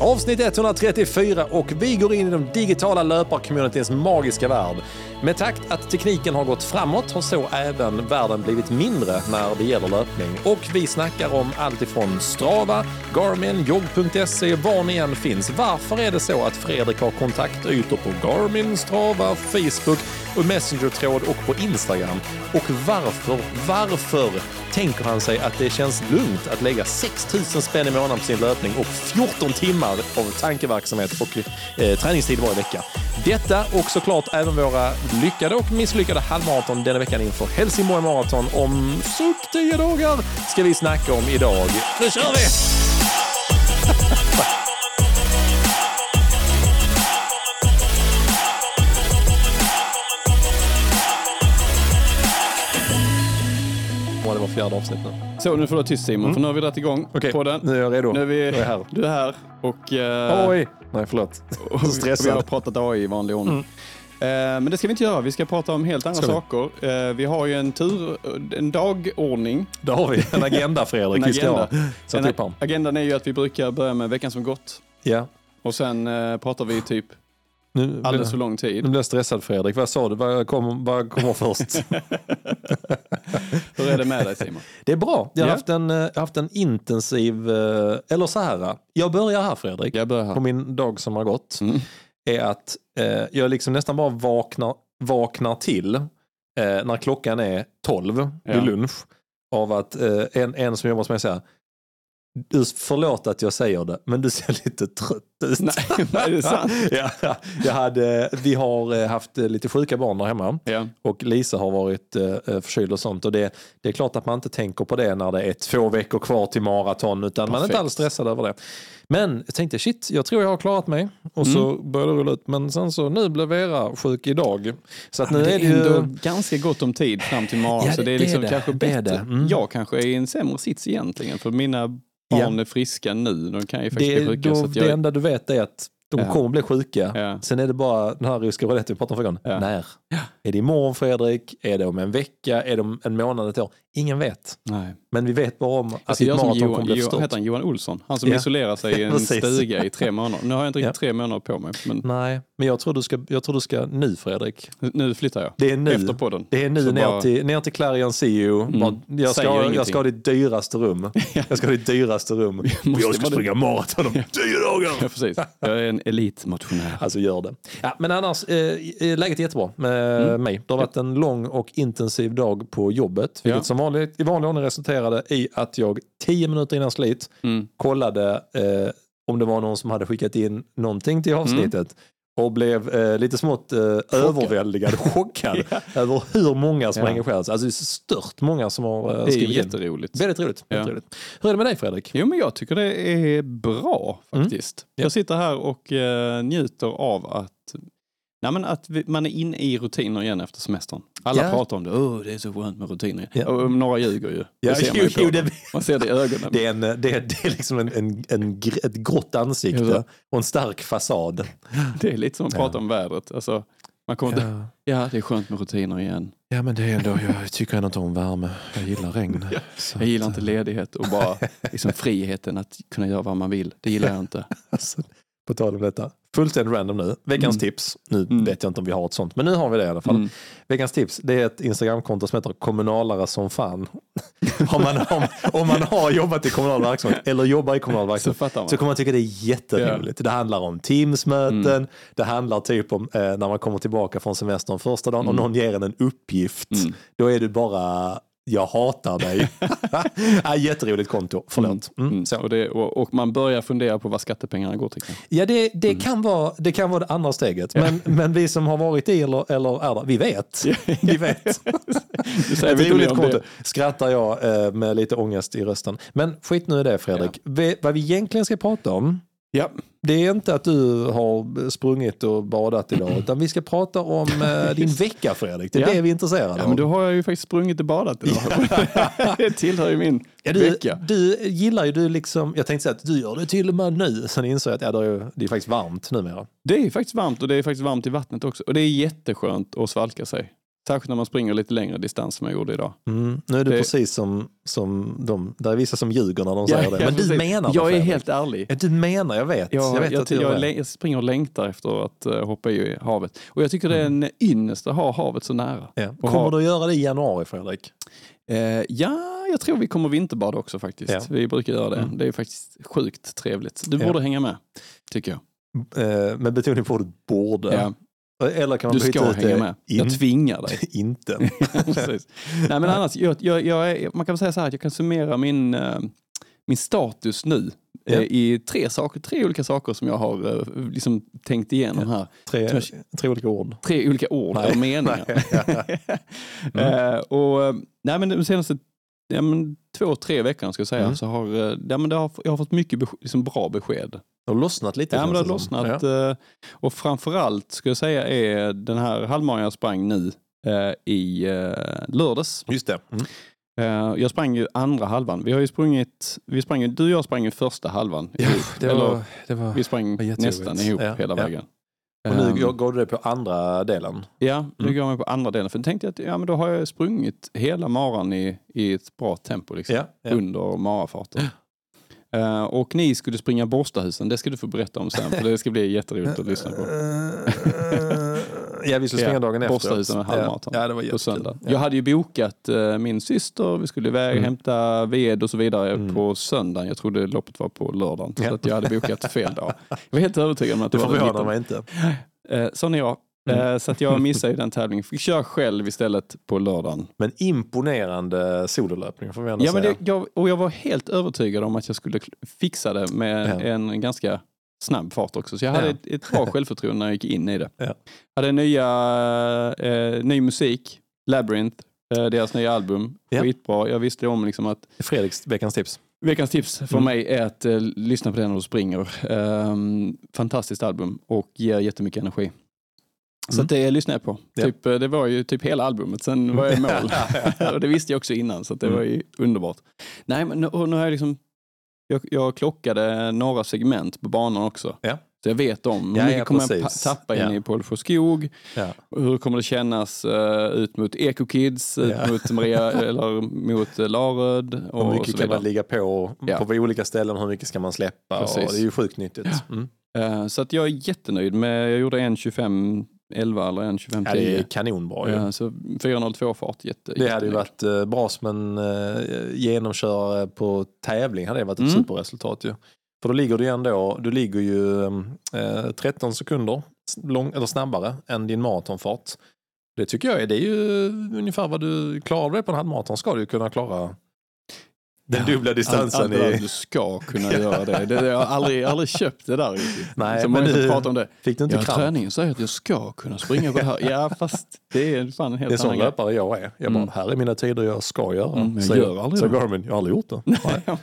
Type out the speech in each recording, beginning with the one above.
Avsnitt 134 och vi går in i de digitala löparcommunityns magiska värld. Med takt att tekniken har gått framåt har så även världen blivit mindre när det gäller löpning. Och vi snackar om allt ifrån Strava, Garmin, jogg.se, var ni än finns. Varför är det så att Fredrik har kontaktytor på Garmin, Strava, Facebook och Messenger-tråd och på Instagram? Och varför, varför tänker han sig att det känns lugnt att lägga 6 000 spänn i månaden på sin löpning och 14 timmar av tankeverksamhet och eh, träningstid varje vecka? Detta och såklart även våra lyckade och misslyckade halvmaraton denna veckan inför Helsingborg Marathon om suck 10 dagar ska vi snacka om idag. Nu kör vi! Ja, det var fjärde avsnitt nu. Så nu får du vara tyst Simon, för nu har vi dragit igång Okej, på den. nu är jag redo. Nu är vi, Nu är jag här. Du är här och, eh, Oj! Nej, förlåt. och vi, vi har pratat AI i vanlig ordning. Eh, men det ska vi inte göra. Vi ska prata om helt andra saker. Eh, vi har ju en tur, en dagordning. Då har vi en agenda, Fredrik. En agenda. Sätt En, agendan är ju att vi brukar börja med veckan som gått. Ja. Och sen eh, pratar vi typ Nu alldeles för lång nu tid. blir jag stressad, Fredrik. Vad sa du? Vad kommer, kommer först? Hur är det med dig Simon? Det är bra. Jag har Ja. haft, en, eh, jag har haft en intensiv... eh, Eller så här. Jag börjar här, Fredrik. Jag börjar här. På min dag som har gått. Mm. Är att eh, jag liksom nästan bara vaknar, vaknar till eh, när klockan är 12 Ja. vid lunch. Av att eh, en, en som jobbar hos mig säger du, förlåt att jag säger det, men du ser lite trött ut. Nej, nej, det är sant. ja, jag hade, vi har eh, haft eh, lite sjuka barn där hemma Ja. och Lisa har varit eh, förkyld och sånt. Och det, det är klart att man inte tänker på det när det är två veckor kvar till maraton utan man är inte Perfekt. alls stressad över det. Men jag tänkte shit, jag tror jag har klarat mig. Och Mm. så började det rulla ut. Men sen så nu blev Vera sjuk idag. Så att nu det är det ju... ganska gott om tid fram till imorgon. Ja, så det- det är liksom det. kanske bättre. Mm. Jag kanske är i en sämre sits egentligen. För mina barn är friska nu. De kan ju faktiskt det, bli sjuka. då, så att det jag, enda du vet är att de Ja. kommer bli sjuka. Ja. Sen är det bara den här ryska roulette vi pratade om förra. Ja. När? Är det imorgon Fredrik? Är det om en vecka? Är det om en månad, ett år? Ingen vet. nej. Men vi vet bara om att Alltså, ditt jag maraton Johan, kommer bli förstört. heter han Johan Olsson? Han som Ja. isolerar sig i en stuga i tre månader. Nu har jag inte riktigt Ja. tre månader på mig. Men Nej, men jag tror, du ska, jag tror du ska nu Fredrik. nu flyttar jag. Det är nu. Efter podden. Det är nu Så ner, bara- till, ner till Clarion CEO. Mm. Bara, Jag, ska, jag ska ha ditt dyraste rum. Jag ska ha ditt dyraste rum. måste jag ska springa maraton om tio Ja, dagar. precis. Jag är en elitmotionär. Alltså gör det. Ja, men annars, eh, läget är jättebra med mig. Det har varit en lång och intensiv dag på jobbet. Vilket Ja. som vanligt, i vanlig ordning resulterade i att jag tio minuter innan slit Mm. kollade eh, om det var någon som hade skickat in någonting till avsnittet. Och blev eh, lite smått eh, överväldigad, chockad över hur många som Ja. har engagerat sig. Alltså det är stört många som har eh, Det är skrivit in. jätteroligt. Väldigt roligt. Väldigt Ja. roligt. Hur är det med dig Fredrik? Jo, men jag tycker det är bra faktiskt. Ja. Jag sitter här och eh, njuter av att, nej, men att vi, man är inne i rutiner igen efter semestern. Alla Ja. pratar om det. Oh, det är så skönt med rutiner. Ja. Och några ljuger ju. Ja, det ser man ju jo, det-. Man ser det i ögonen. Det är, en, det är, det är liksom en, en, en, ett grått ansikte Ja. och en stark fasad. Det är lite som att Ja. prata om vädret. Alltså, man kommer inte, Ja. ja, det är skönt med rutiner igen. ja men det är ändå, jag tycker ändå inte om värme. Jag gillar regn. Så Jag gillar inte ledighet och bara liksom friheten att kunna göra vad man vill. Det gillar jag inte. Alltså, på tal om detta. Fullständigt random nu. Veckans Mm. tips. Nu Mm. vet jag inte om vi har ett sånt, men nu har vi det i alla fall. Mm. Veckans tips, det är ett Instagramkonto som heter kommunalare som fan. om, man, om, om man har jobbat i kommunal verksamhet eller jobbar i kommunal Så verksamhet man. så kommer man tycka det är jätteroligt. Det handlar om Teamsmöten, Mm. det handlar typ om eh, när man kommer tillbaka från semestern första dagen och Mm. någon ger en en uppgift. Mm. Då är du bara, jag hatar dig. ja, jätteroligt konto, förlåt. Mm, Mm. så. Och, det, och, och man börjar fundera på vad skattepengarna går till. Ja, det, det, Mm. kan vara, det kan vara det andra steget. Men, men vi som har varit i eller, eller är där, vi vet. Vi vet. Ett roligt konto. Skrattar jag eh, med lite ångest i rösten. Men skit nu i det Fredrik. Vi, vad vi egentligen ska prata om, Ja, det är inte att du har sprungit och badat idag, utan vi ska prata om eh, din vecka Fredrik. Det är Ja. det vi är intresserade ja av. men då har jag ju faktiskt sprungit och badat idag. det tillhör ju min Ja, du, vecka. du gillar ju du liksom, jag tänkte säga att du gör det till och med nu. Sen insåg jag att ja, det, är, ju- det är faktiskt varmt numera. Det är faktiskt varmt och det är faktiskt varmt i vattnet också. Och det är jätteskönt att svalka sig. Särskilt när man springer lite längre distans som jag gjorde idag. Mm. Nu är det, Det- precis som, som de, där är vissa som ljuger när de Ja, säger det. Men du precis. menar det Jag är helt ärlig. Ja, du menar, jag vet. Jag, jag vet jag, att du jag, jag, det. jag springer och längtar efter att eh, hoppa i havet. Och jag tycker det är Mm. en ynnest att ha havet så nära. Ja. Kommer ha- du att göra det i januari Fredrik? Eh, ja, jag tror vi kommer vinterbada också faktiskt. Ja. Vi brukar göra det. Mm. Det är faktiskt sjukt trevligt. Du borde hänga med, tycker jag. Eh, med betoning på ordet borde. Eller kan man du byta ska ut hänga med. in- Jag tvingar dig. inte. Nej, men annars, jag, jag, jag man kan väl säga så här att jag kan summera min, eh, min status nu Ja. i tre, saker, tre olika saker som jag har eh, liksom tänkt igenom här. Tre, tre olika ord. Tre olika ord Nej. och meningar. Mm. Och, nej, men de senaste ja, men två, tre veckorna ska jag säga, Mm. så har, eh, ja, men har jag har fått mycket bes- liksom bra besked. Det har lossnat lite. Ja, men det har som. lossnat. Ja. eh, Och framförallt ska jag säga är den här halvmaran jag sprang nu eh, i eh, lördags. Just det. Mm. Eh, Jag sprang ju andra halvan. Vi har ju sprungit, vi sprang, du och jag sprang ju första halvan. Ja, det Eller, var, det var... vi sprang var nästan ihop Ja, hela vägen. Och nu Ehm, går du det på andra delen. Ja, nu Mm. går jag på andra delen. För då tänkte jag att ja, men då har jag sprungit hela maran i, i ett bra tempo liksom, Ja, ja. under marafarten. Eh, och ni skulle springa Borstahusen, det ska du få berätta om sen för det ska bli jätteroligt att lyssna på. ja, vi skulle springa dagen efter. Borstahusen med halvmaraton Ja, ja, det var På söndag. Ja. Jag hade ju bokat eh, min syster, vi skulle iväg Mm. hämta ved och så vidare Mm. på söndagen. Jag trodde loppet var på lördagen. Så att jag hade bokat fel dag. Jag var helt övertygad om att det Det var förvånar 19. mig inte. Eh, sån är jag. Mm. Eh, så att jag missade den tävlingen. Fick köra själv istället på lördagen. Men imponerande sololöpning får vi ändå Ja, men säga. det, jag, och jag var helt övertygad om att jag skulle fixa det med Ja. en ganska snabb fart också. Så jag hade Ja. ett, ett bra självförtroende när jag gick in i det. Ja. Hade nya, eh, ny musik, Labyrinth, eh, deras nya album. Ja. Skitbra. Jag visste om liksom att Fredriks veckans tips. veckans tips för Mm. mig är att eh, lyssna på den när du springer. Ehm, fantastiskt album och ger jättemycket energi. Så Mm. det lyssnar jag på. Ja. Typ, eh, det var ju typ hela albumet, sen var jag i mål. och det visste jag också innan, så det Mm. var ju underbart. Nej, men nu, nu har jag liksom, jag, jag klockade några segment på banan också. Ja. Så jag vet om hur Ja, mycket ja, kommer jag tappa in i Pålsjö skog, och hur kommer det kännas eh, ut mot Eco-Kids, ut mot Maria, eller mot uh, Laröd och Hur mycket så kan man ligga på på olika ställen? Hur mycket ska man släppa? Och det är ju sjukt nyttigt. Mm. Eh, Så att jag är jättenöjd med, jag gjorde en 25 11 eller en 25 Ja, det 10. är kanonbra ju. Ja, så 402 fart, jätte, Det hade ju varit eh, bra som en eh, genomkörare på tävling. hade det varit ett Mm. superresultat ju. För då ligger du ju ändå, du ligger ju eh, 13 sekunder lång, eller snabbare än din maratonfart. Det tycker jag är, det är ju ungefär vad du klarar det på en halvmaraton ska du kunna klara den Ja, dubbla distansen det där, i... du ska kunna göra det. det jag har aldrig, aldrig köpt det där riktigt. Nej, så men många pratar om det. Fick du inte Ja, kramp? träningen säger att jag ska kunna springa på det här. Ja, fast det är fan en helt Det är sån annan löpare jag är. Jag bara, Mm. här är mina tider jag ska göra. Mm, jag Säger- gör aldrig det. Garmin, jag har aldrig gjort det. Nej. Ja.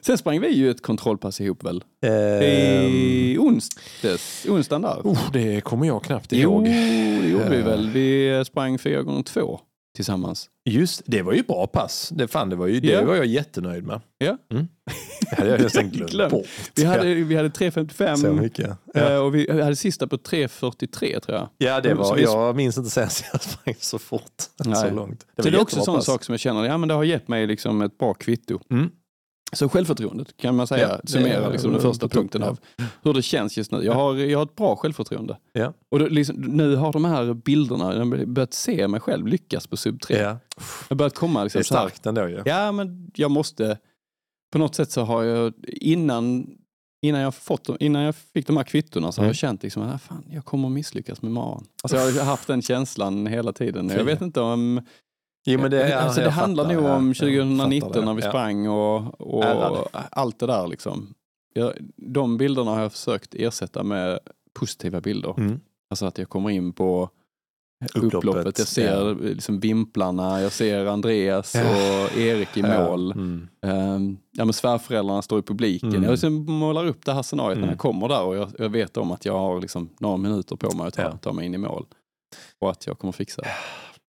Sen sprang vi ju ett kontrollpass ihop väl? Ehm, I onsdags, onsdagen där. oh, det kommer jag knappt Jo, ihåg. det gjorde vi väl. Vi sprang fyra gånger två tillsammans. Just det var ju bra pass. Det, fan, det, var, ju, det Ja. var jag jättenöjd med. Ja. Mm. Det hade jag nästan glömt Glömt. bort. Vi hade, vi hade Så 3.55 mycket. eh, Ja, och vi hade sista på 3.43 tror jag. ja det så var, vi- jag minns inte senast jag sprang så fort. Nej. Så långt. Det, var det är också jättebra sån pass. sak som jag känner, ja men det har gett mig liksom ett bra kvitto. Mm. Så självförtroendet kan man säga, Ja, det summera är- liksom den första punkten av hur det känns just nu. Jag har, jag har ett bra självförtroende. Ja. Och då, liksom, nu har de här bilderna, jag har börjat se mig själv lyckas på sub 3. Ja. Jag har börjat komma Det liksom är så här, starkt ändå ju. Ja, men jag måste... På något sätt så har jag innan, innan, jag, fått, innan jag fick de här kvittona så har Mm. jag känt liksom, ah, fan, jag kommer att misslyckas med maran. Alltså jag har haft den känslan hela tiden. Jag vet inte om... Jo, men det, är- alltså, det handlar fattar, nog ja. om Jag 2019 fattar det. när vi Ja. sprang och, och allt det där. Liksom. Jag, de bilderna har jag försökt ersätta med positiva bilder. Mm. Alltså att jag kommer in på Upploppet, upploppet. Jag ser ja. liksom vimplarna, jag ser Andreas Ja. och Erik i Ja. mål. Mm. Um, ja, men svärföräldrarna står i publiken. Mm. Jag liksom målar upp det här scenariot när Mm. jag kommer där och jag, jag vet om att jag har liksom några minuter på mig att ta, Ja. ta mig in i mål. Och att jag kommer fixa det.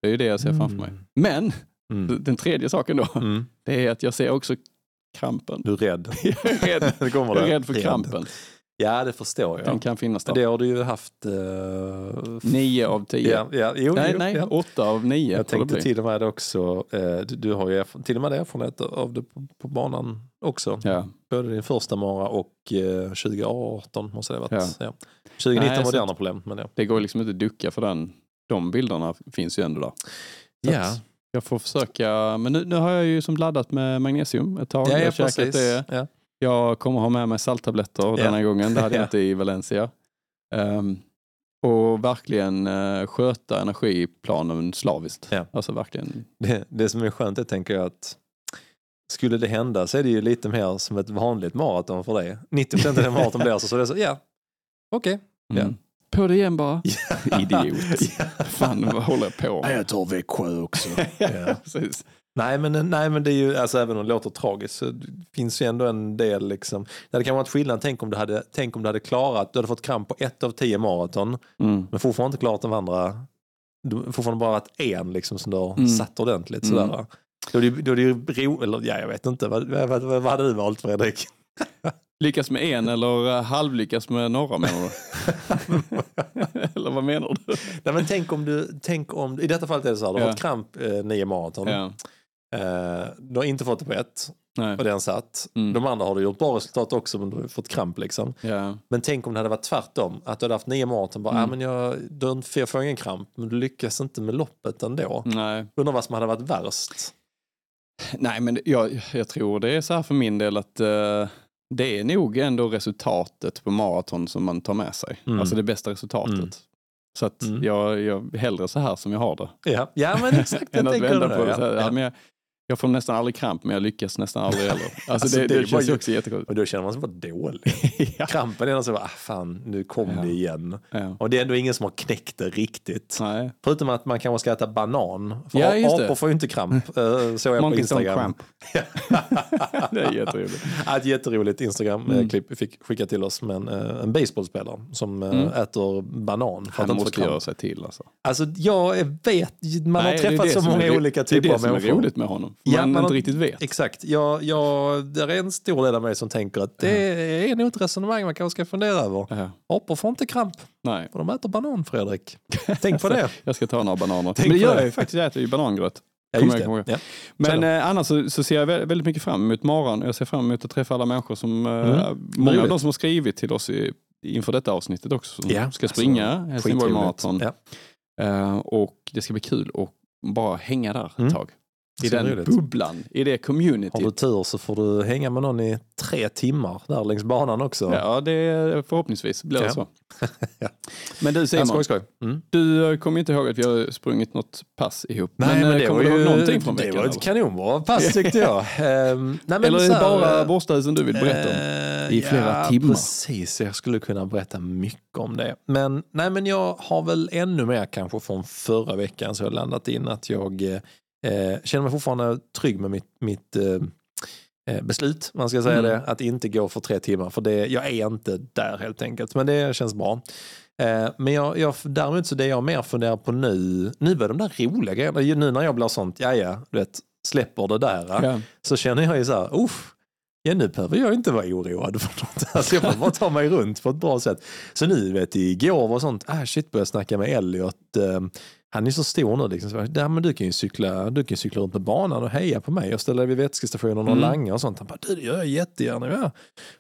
Det är ju det jag ser framför mig. Mm. Men Mm. den tredje saken då, Mm. det är att jag ser också krampen. Du är rädd. Jag är rädd, Det kommer jag är rädd för krampen. Ja, det förstår jag. Den kan finnas där. Det har du ju haft... Uh, Nio av tio. ja, ja, jo, nej, jo, nej, ja. åtta av nio. Jag tänkte till och med också, eh, du, du har ju till och med erfarenhet av det på, på banan också. Ja. Både din första Mara och eh, 2018 måste det ha varit. Ja. Ja. 2019 Nej, var det andra problem. Men ja. Det går liksom inte att ducka för den. De bilderna finns ju ändå där. Så Ja. Jag får försöka, men nu, nu har jag ju som laddat med magnesium ett tag. Ja, jag ja, har precis. det. Ja. Jag kommer ha med mig salttabletter Ja. denna gången. Det hade jag Ja. inte i Valencia. Ehm, och verkligen uh, sköta energiplanen slaviskt. Ja. Alltså verkligen. Det, det som är skönt är tänker jag att skulle det hända så är det ju lite mer som ett vanligt maraton för dig. 90% av det maraton blir så, så det är så, ja, okej. Mm. Ja. På det igen bara. Idiot. Ja. Fan vad håller jag på med? jag tar Växjö också. ja. Precis. Nej men, nej men det är ju, alltså även om det låter tragiskt så det finns ju ändå en del liksom. Det hade kanske varit skillnad, tänk om du hade, tänk om du hade klarat, du hade fått kramp på ett av tio maraton Mm. men fortfarande inte klarat de andra. Du fortfarande bara varit en liksom som du har Mm. satt ordentligt Mm. sådär. Ju- då är det ju ro, eller ja jag vet inte, vad, vad, vad, vad hade du valt Fredrik? Lyckas med en eller eh, halvlyckas med några menar du? eller vad menar du? nej men tänk om du, tänk om, i detta fallet är det så här, du har Ja. fått kramp eh, nio maraton. Ja. Eh, du har inte fått det på ett Nej. och den satt. Mm. De andra har du gjort bra resultat också men du har fått kramp liksom. Ja. Men tänk om det hade varit tvärtom. Att du hade haft nio maraton. Bara, Mm. ah, men jag, du, har inte- jag får ingen kramp. Men du lyckas inte med loppet ändå. Nej. Undrar vad som hade varit värst. Nej, men jag, jag tror det är så här för min del att eh, det är nog ändå resultatet på maraton som man tar med sig. Mm. Alltså det bästa resultatet. Mm. Så att Mm. jag, jag hellre så här som jag har det. Ja, ja men exakt. Jag än att vända det. på det. Ja, ja. ja. Men jag, jag får nästan aldrig kramp men jag lyckas nästan aldrig heller. Alltså, Alltså, det, det det, är känns ju också jättekul. Och då känner man sig bara dålig. ja. Krampen är så bara, ah, fan nu kom Ja. det igen. Ja. Och det är ändå ingen som har knäckt det riktigt. Nej. Förutom att man kanske ska äta banan. För Ja, apor får ju inte kramp. eh, Såg jag på Instagram. cramp. det är jätteroligt. Ett jätteroligt Mm. Instagram-klipp vi fick skicka till oss med en, eh, en baseballspelare som eh, Mm. äter banan. För att Han få måste kramp. göra sig till alltså. Alltså jag vet, man Nej, har träffat så som är många ro- olika Det är typer det av som är människor. roligt med honom. Ja, man man inte har- riktigt vet. Exakt, jag, jag, där är en stor del av mig som tänker att det är nog ett resonemang man kanske ska fundera över. Ja. Apor får inte kramp, Nej, för de äter banan Fredrik. Tänk på det. jag ska ta några bananer. Tänk Men det gör det. jag ju faktiskt. Jag äter ju banangröt. Ja, det. Ja. Men eh, annars så, så ser jag vä- väldigt mycket fram emot morgon. Jag ser fram emot att träffa alla människor som, eh, Mm. många av de som har skrivit till oss i, inför detta avsnittet också, som Ja, ska alltså, springa Helsingborg Skitroligt. Marathon. Ja. Eh, och det ska bli kul att bara hänga där Mm. ett tag. I Så den roligt. bubblan, i det communityt. Har du tur så får du hänga med någon i tre timmar där längs banan också. Ja, det förhoppningsvis blir det Ja. så. Ja. Men du Ja, Simon, skoj, skoj. Mm. du eh, kommer inte ihåg att vi har sprungit något pass ihop. Nej, men, men eh, det var kommer du ihåg ju någonting från det veckan? var eller? ett kanonbra pass tyckte jag. Ehm, nej, men Eller är det bara Borstahusen du vill berätta om? Eh, i flera ja, timmar. Precis, jag skulle kunna berätta mycket om det. Men, nej, men jag har väl ännu mer kanske från förra veckan så jag landat in att jag eh, känner mig fortfarande trygg med mitt, mitt eh, eh, beslut, man ska säga Mm. det, att inte gå för tre timmar. För det, jag är inte där helt enkelt, men det känns bra. Eh, men jag, jag, däremot så det jag mer funderar på nu, nu är de där roliga grejerna, nu när jag blir sånt, ja ja, du vet, släpper det där. Ja. Så känner jag ju så här, uff, ja nu behöver jag inte vara oroad för något. Alltså jag behöver bara ta mig runt på ett bra sätt. Så nu vet jag, igår var sånt, ah shit började snacka med Elliot. Han är så stor nu liksom. Så, jag, ja, men du kan ju cykla, du kan cykla runt på banan och heja på mig och ställa dig vid vätskestationen och Mm. langa och sånt. Han bara, du det gör jag jättegärna. Ja.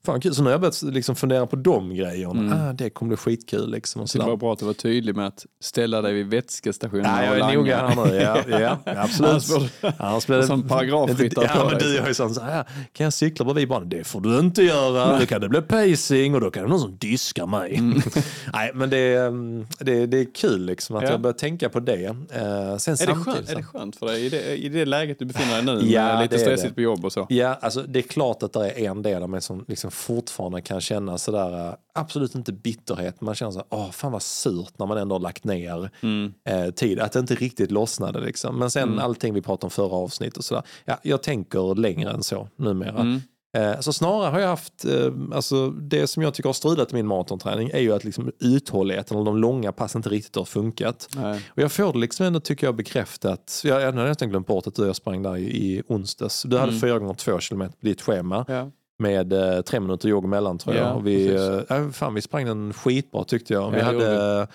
Fan kul. Så nu har jag börjat liksom fundera på de grejerna. Mm. Ah, det kommer bli skitkul liksom. Och Så det var bra att du var tydlig med att ställa dig vid vätskestationen Ja, jag och är langa. noga här nu. Ja, ja, absolut. Annars blir det Som paragrafryttare Ja, men du är ju sån så här, kan jag cykla bredvid banan? Det får du inte göra. Då kan det bli pacing och då kan det någon som diskar mig. Nej, men det är, mm, det, är, det är kul liksom att Ja. jag börjar tänka på det. Eh, sen Är det, skönt, är det skönt för dig i det, i det läget du befinner dig nu? Ja, lite stressigt på jobb och så? Ja, alltså det är klart att det är en del av mig som liksom fortfarande kan känna sådär, eh, absolut inte bitterhet, man känner så åh fan vad surt när man ändå har lagt ner Mm. eh, tid, att det inte riktigt lossnade liksom. Men sen Mm. allting vi pratade om förra avsnitt och sådär, ja, jag tänker längre än så numera. Mm. Eh, Så snarare har jag haft, eh, alltså det som jag tycker har strulat i min maratonträning är ju att liksom uthålligheten och de långa passen inte riktigt har funkat. Nej. Och jag får det liksom ändå tycker jag bekräftat, jag, har nästan glömt bort att du och jag sprang där i, i onsdags. Du hade Mm. fyra gånger två kilometer på ditt schema. Ja. med eh, tre minuter jogg emellan tror jag. Ja, vi, eh, fan, vi sprang den skitbra tyckte jag. Vi, Ja, hade,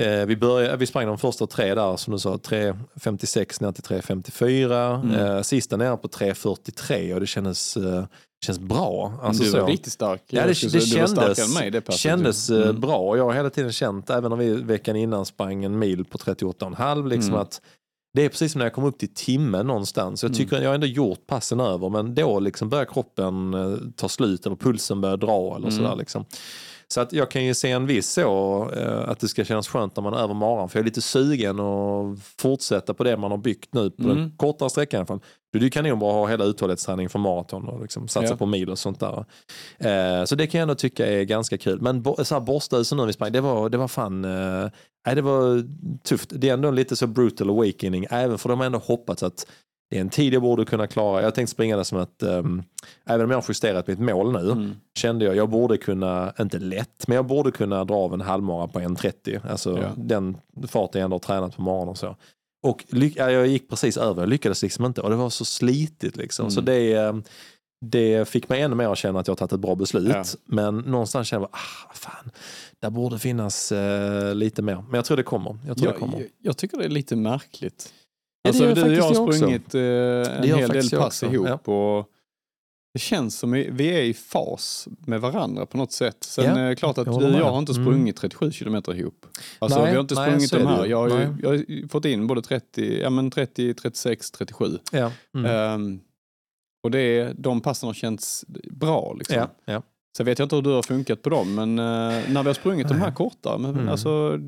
eh, vi, började, vi sprang de första tre där, som du sa, 3.56 ner till 3.54. Mm. Eh, sista nere på 3.43 och det kändes, eh, kändes bra. Alltså, du var så. riktigt stark. Ja, det, det kändes, än mig det kändes eh, Mm. bra. Och jag har hela tiden känt, även om vi veckan innan sprang en mil på 38,5, liksom Mm. att det är precis som när jag kom upp till timmen någonstans. Jag tycker jag har ändå gjort passen över men då liksom börjar kroppen eh, ta slut eller pulsen börjar dra eller Mm. sådär. Liksom. Så att jag kan ju se en viss så eh, att det ska kännas skönt när man är över maran för jag är lite sugen att fortsätta på det man har byggt nu på den Mm. kortare sträckan i alla fall. Det är ju kanonbra att ha hela uthållighetsträning för maraton och liksom satsa Ja. på mil och sånt där. Eh, så det kan jag ändå tycka är ganska kul. Men bo, så här borsthusen nu vi sprang, det var, det var fan, eh, det var tufft. Det är ändå en lite så brutal awakening, även för de har ändå hoppats att det är en tid jag borde kunna klara. Jag tänkte springa det som att, um, även om jag har justerat mitt mål nu, Mm. kände jag jag borde kunna, inte lätt, men jag borde kunna dra av en halvmara på 1.30. Alltså Ja. den farten jag ändå har tränat på morgonen och så. Och jag gick precis över, jag lyckades liksom inte och det var så slitigt liksom. Mm. Så det, eh, det fick mig ännu mer att känna att jag har tagit ett bra beslut. Ja. Men någonstans kände jag, ah, fan, där borde finnas eh, lite mer. Men jag tror det kommer. Jag tror det Jag, kommer. jag, jag tycker det är lite märkligt. Ja, det Alltså, gör du och jag har sprungit eh, en hel del pass ihop. Och det känns som vi är i fas med varandra på något sätt. Sen Ja, är det klart att du och jag har inte Mm. sprungit 37 kilometer ihop. Alltså Nej, vi har inte sprungit de här. Jag har, ju, jag har fått in både 30, ja, men 30 36, 37. Ja. Mm. Ehm, och det de passen har känts bra. Liksom. ja, ja. Sen vet jag inte hur du har funkat på dem, men eh, när vi har sprungit de här korta, men, Mm. alltså, när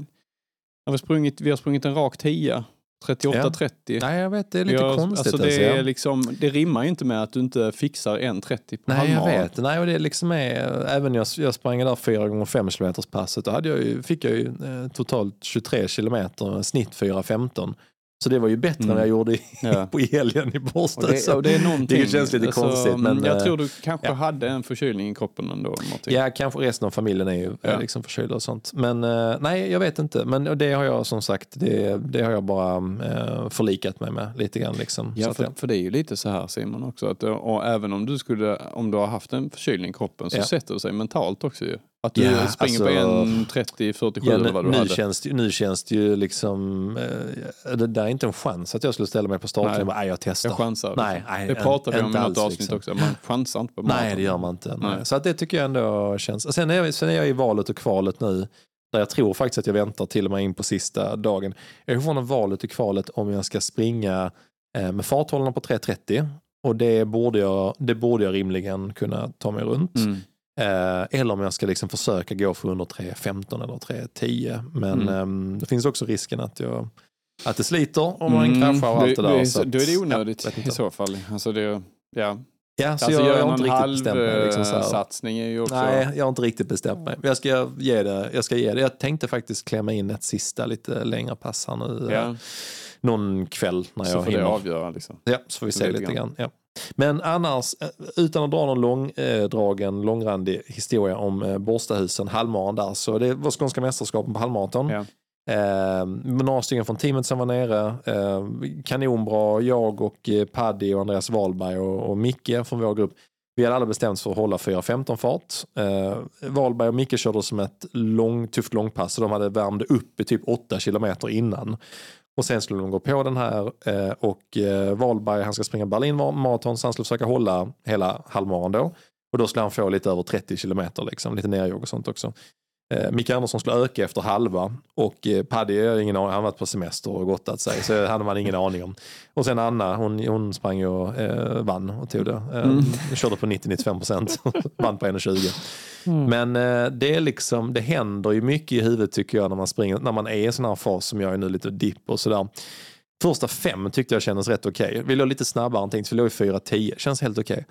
vi, har sprungit, vi har sprungit en rak 10, 38-30. Nej, jag vet, det är lite Jag- konstigt. Alltså det, är alltså. liksom, det rimmar ju inte med att du inte fixar en 30 på Nej, jag halvmaran. vet. Nej, och det liksom är, även jag, jag sprang där 4 gånger 5 km passet. Då hade jag ju, fick jag ju eh, totalt 23 kilometer, snitt 4.15. Så det var ju bättre Mm. än jag gjorde i, Ja. på helgen i Båstad. Och det, och det är någonting. det känns lite konstigt, men, jag eh, tror du kanske ja. hade en förkylning i kroppen ändå. Martin. Ja, kanske resten av familjen är ju Ja. liksom förkylda och sånt. Men eh, nej, jag vet inte. Men det har jag som sagt, det, det har jag bara eh, förlikat mig med lite grann. Liksom. Ja, för, för det är ju lite så här Simon också. Att, och även om du, skulle, om du har haft en förkylning i kroppen så Ja. sätter det sig mentalt också ju. Att du Ja, springer alltså- på en 30, 47 Ja, eller nu, vad du nu, hade. känns nu känns det ju liksom, eh, det där är inte en chans att jag skulle ställa mig på starten Nej. och "Nej, jag testar. Jag chansar. Nej, nej, det pratar vi om i något avsnitt liksom. också. Man chansar inte på Nej, maraton. det gör man inte. Nej. Nej. Så att det tycker jag ändå känns. Sen är, jag, sen är jag i valet och kvalet nu. Där jag tror faktiskt att jag väntar till och med in på sista dagen. Jag är fortfarande valet och kvalet om jag ska springa eh, med farthållarna på 3.30. Och det borde, jag, det borde jag rimligen kunna ta mig runt. Mm. Eh, eller om jag ska liksom försöka gå för under 3.15 eller 3.10. Men Mm. ehm, det finns också risken att, jag, att det sliter om man Mm, kraschar och allt det där. är- så att- Då är det onödigt i så fall. Alltså det, ja. Ja, så Alltså jag, jag har inte riktigt bestämt mig. Liksom, så halvsatsning är ju också... Nej, jag har inte riktigt bestämt mig. Jag ska ge det. Jag, ska ge det. jag tänkte faktiskt klämma in ett sista lite längre pass här nu. eh, Ja, Någon kväll när så jag får det hinner. avgöra liksom. Ja, så får vi se Lite lite grann. grann. Ja. Men annars, eh, utan att dra någon långdragen, långrandig historia om eh, Borstahusen, halvmaran där, så det var skånska mästerskapen på halvmaraton. Ja. Eh, några stycken från teamet som var nere. Eh, kanonbra, jag och eh, Paddy och Andreas Wahlberg och, och Micke från vår grupp. Vi hade alla bestämt för att hålla 4.15 fart. Eh, Wahlberg och Micke körde som ett lång, tufft långpass så de hade värmde upp i typ 8 kilometer innan. Och sen skulle de gå på den här eh, och eh, Wahlberg han ska springa Berlin maraton så han skulle försöka hålla hela halvmaran då. Och då skulle han få lite över 30 kilometer, liksom, lite nerjogg och sånt också. Eh, Micke Andersson skulle öka efter halva och eh, Paddy, jag har ingen aning, han varit på semester och gottat sig så det hade man ingen aning om. Och sen Anna, hon, hon sprang och eh, vann och tog det. Eh, Mm. Körde på 90-95 procent, vann på 1,20. Men eh, det är liksom, det händer ju mycket i huvudet tycker jag när man springer, när man är i en sån här fas som jag är nu, lite dipp och sådär. Första fem tyckte jag kändes rätt okej. Vi låg lite snabbare än tänkt, vi låg i 4.10, känns helt okej.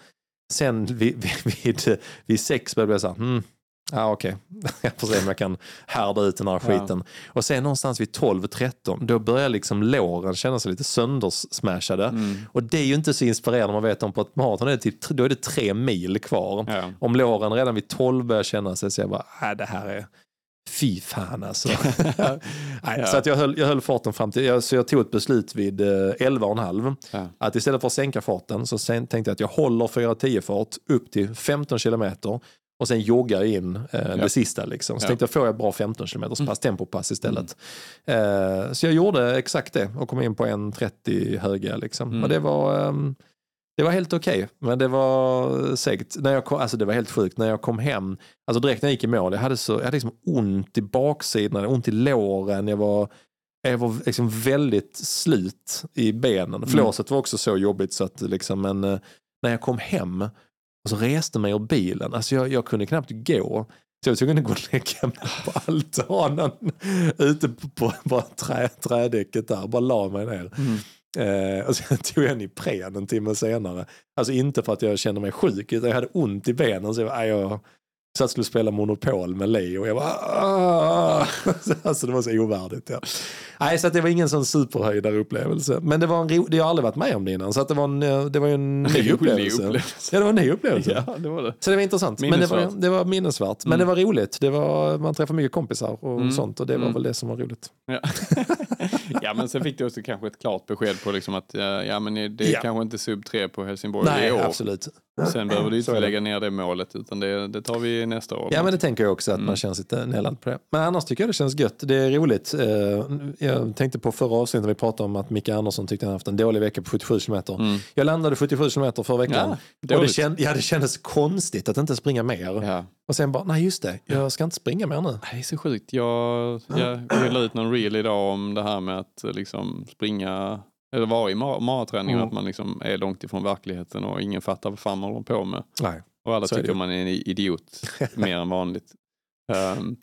Sen vid, vid, vid, vid sex började jag säga, hmm, ja okej, jag får se om jag kan härda ut den här Ja. skiten. Och sen någonstans vid 12-13, då börjar liksom låren känna sig lite söndersmashade. Mm. Och det är ju inte så inspirerande om man vet om på ett maraton är det typ, då är det tre mil kvar. Ja. Om låren redan vid 12 börjar känna sig så jag bara, äh, det här är Fy fan alltså. Nej, Så att jag, höll, jag höll farten fram till, jag, så jag tog ett beslut vid eh, 11,5. Ja. Att istället för att sänka farten så sen, tänkte jag att jag håller 410 fart upp till 15 kilometer och sen joggar in eh, det sista. Liksom. Så Ja. tänkte jag, får jag bra 15 kilometers pass, tempopass istället. Eh, så jag gjorde exakt det och kom in på 1.30 höga. Liksom. Mm. Och det var, ehm, det var helt okej, men det var segt. När jag kom, alltså det var helt sjukt, när jag kom hem, alltså direkt när jag gick i mål, jag hade, så, jag hade liksom ont i baksidan, jag ont i låren, jag var, jag var liksom väldigt slut i benen. Flåset var också så jobbigt så att liksom, men eh, när jag kom hem och så reste mig ur bilen, alltså jag, jag kunde knappt gå. Så jag var tvungen att gå och lägga mig på altanen ute på, på, på trä, trädäcket där, bara la mig ner. Eh, och sen tog jag en Ipren en timme senare. Alltså inte för att jag kände mig sjuk, utan jag hade ont i benen. Så jag, aj, jag satt och skulle spela Monopol med Leo och jag bara... "Ah." alltså det var så ovärdigt. Ja. Nej, så att det var ingen sån superhöjdarupplevelse. Men det var en ro, det har jag aldrig varit med om det innan. Så att det var en, eh, det var en ny upplevelse. upplevelse. Ja, det var en ny upplevelse. Ja, det var det. Så det var intressant. Men det var, det var minnesvärt. Men det var roligt. Det var, man träffade mycket kompisar och Mm. sånt. Och det var Mm. väl det som var roligt. Ja. ja, men sen fick du också kanske ett klart besked på liksom att eh, ja, men det är Ja. kanske inte sub 3 på Helsingborg Nej, i år. absolut. Sen behöver du inte lägga ner det målet utan det, det tar vi nästa år. Ja men det tänker jag också att Mm. man känns lite nälad på det. Men annars tycker jag det känns gött. Det är roligt. Eh, Jag tänkte på förra avsnittet när vi pratade om att Micke Andersson tyckte han haft en dålig vecka på 77 kilometer. Mm. Jag landade 77 kilometer förra veckan. Ja, och det, känd, ja, det kändes konstigt att inte springa mer. Ja. Och sen bara, nej just det, jag ska inte springa mer nu. Det är så sjukt. Jag, jag, jag la ut någon reel idag om det här med att liksom springa eller mar- maraträning Mm. att man liksom är långt ifrån verkligheten och ingen fattar vad fan man håller på med. Nej. Och alla Så är det tycker ju. man är en idiot mer än vanligt. Ehm,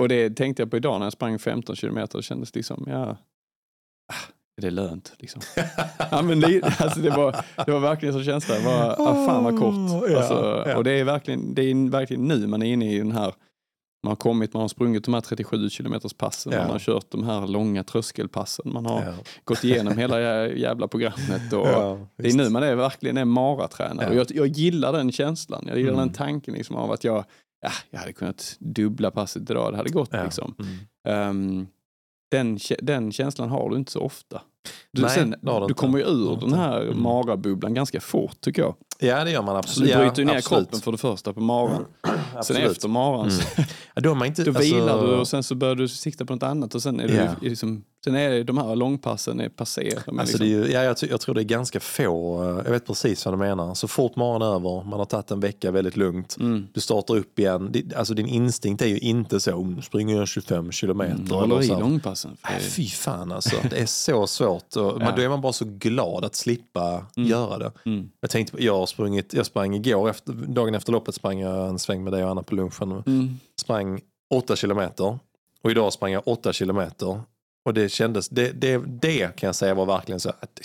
och det tänkte jag på idag när jag sprang 15 kilometer och kändes liksom, ja, ah, är det lönt liksom? ja, men det, alltså det, var, det var verkligen så känsla, det var, ah, fan vad kort. Oh, ja, Alltså, ja. Och det är, verkligen, det är verkligen nu man är inne i den här man har kommit, man har sprungit de här 37 kilometers passen, Ja. man har kört de här långa tröskelpassen, man har Ja. gått igenom hela jä- jävla programmet. Och Ja, det är nu man är verkligen är maratränare. Och jag, jag gillar den känslan, jag gillar Mm. den tanken liksom av att jag, ja, jag hade kunnat dubbla passet idag, det hade gått liksom. Mm. Ehm, den, den känslan har du inte så ofta. Du, Nej, sen, du kommer ju ur den här Mm. marabubblan ganska fort tycker jag. Ja det gör man Så absolut. du bryter ju ner absolut. kroppen för det första på maran. Sen efter maran så, Ja, då inte, då alltså- vilar du och sen så börjar du sikta på något annat och sen är, Ja. du, liksom, sen är de här långpassen är passé. De är Alltså liksom, det är ju, ja, jag, jag tror det är ganska få, eh, jag vet precis vad du menar. Så fort morgonen är över, man har tagit en vecka väldigt lugnt, mm. du startar upp igen. Det- Alltså din instinkt är ju inte så, "Oh, nu springer jag 25 kilometer. Mm, eller håller i långpassen. För det- fy fan alltså. Det är så svårt. Och, men Ja. då är man bara så glad att slippa göra det. Mm. Jag tänkte, jag har sprungit, jag sprang igår, efter, dagen efter loppet sprang jag en sväng med dig och Anna på lunchen. Mm. Sprang 8 kilometer och idag sprang jag 8 kilometer. Och det kändes, det, det, det kan jag säga var verkligen så att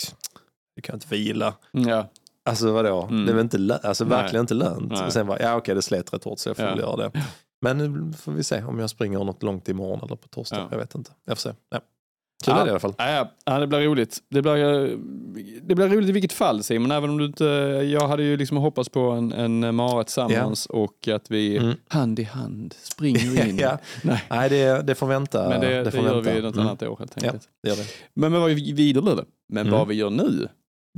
du kan inte vila. Ja. Alltså vadå, Mm. det väl inte, alltså, Nej. verkligen inte lönt. Nej. Och sen var ja okej det slet rätt hårt så jag får Ja. väl göra det. Men nu får vi se om jag springer något långt imorgon eller på torsdag. Ja. Jag vet inte. Jag får se. Ja. Kul Ja. det i alla fall. Ja, ja. ja, det blir roligt. Det blir, eh, det blir roligt i vilket fall Simon, även om du inte... Jag hade ju liksom hoppats på en, en mara tillsammans och att vi Mm. hand i hand springer in. Ja. Nej. Nej det, det får vänta. Men det, det, får gör vänta. vi något Mm. annat år helt Ja, enkelt. det gör det. Men vad vi vidare Men Mm. vad vi gör nu?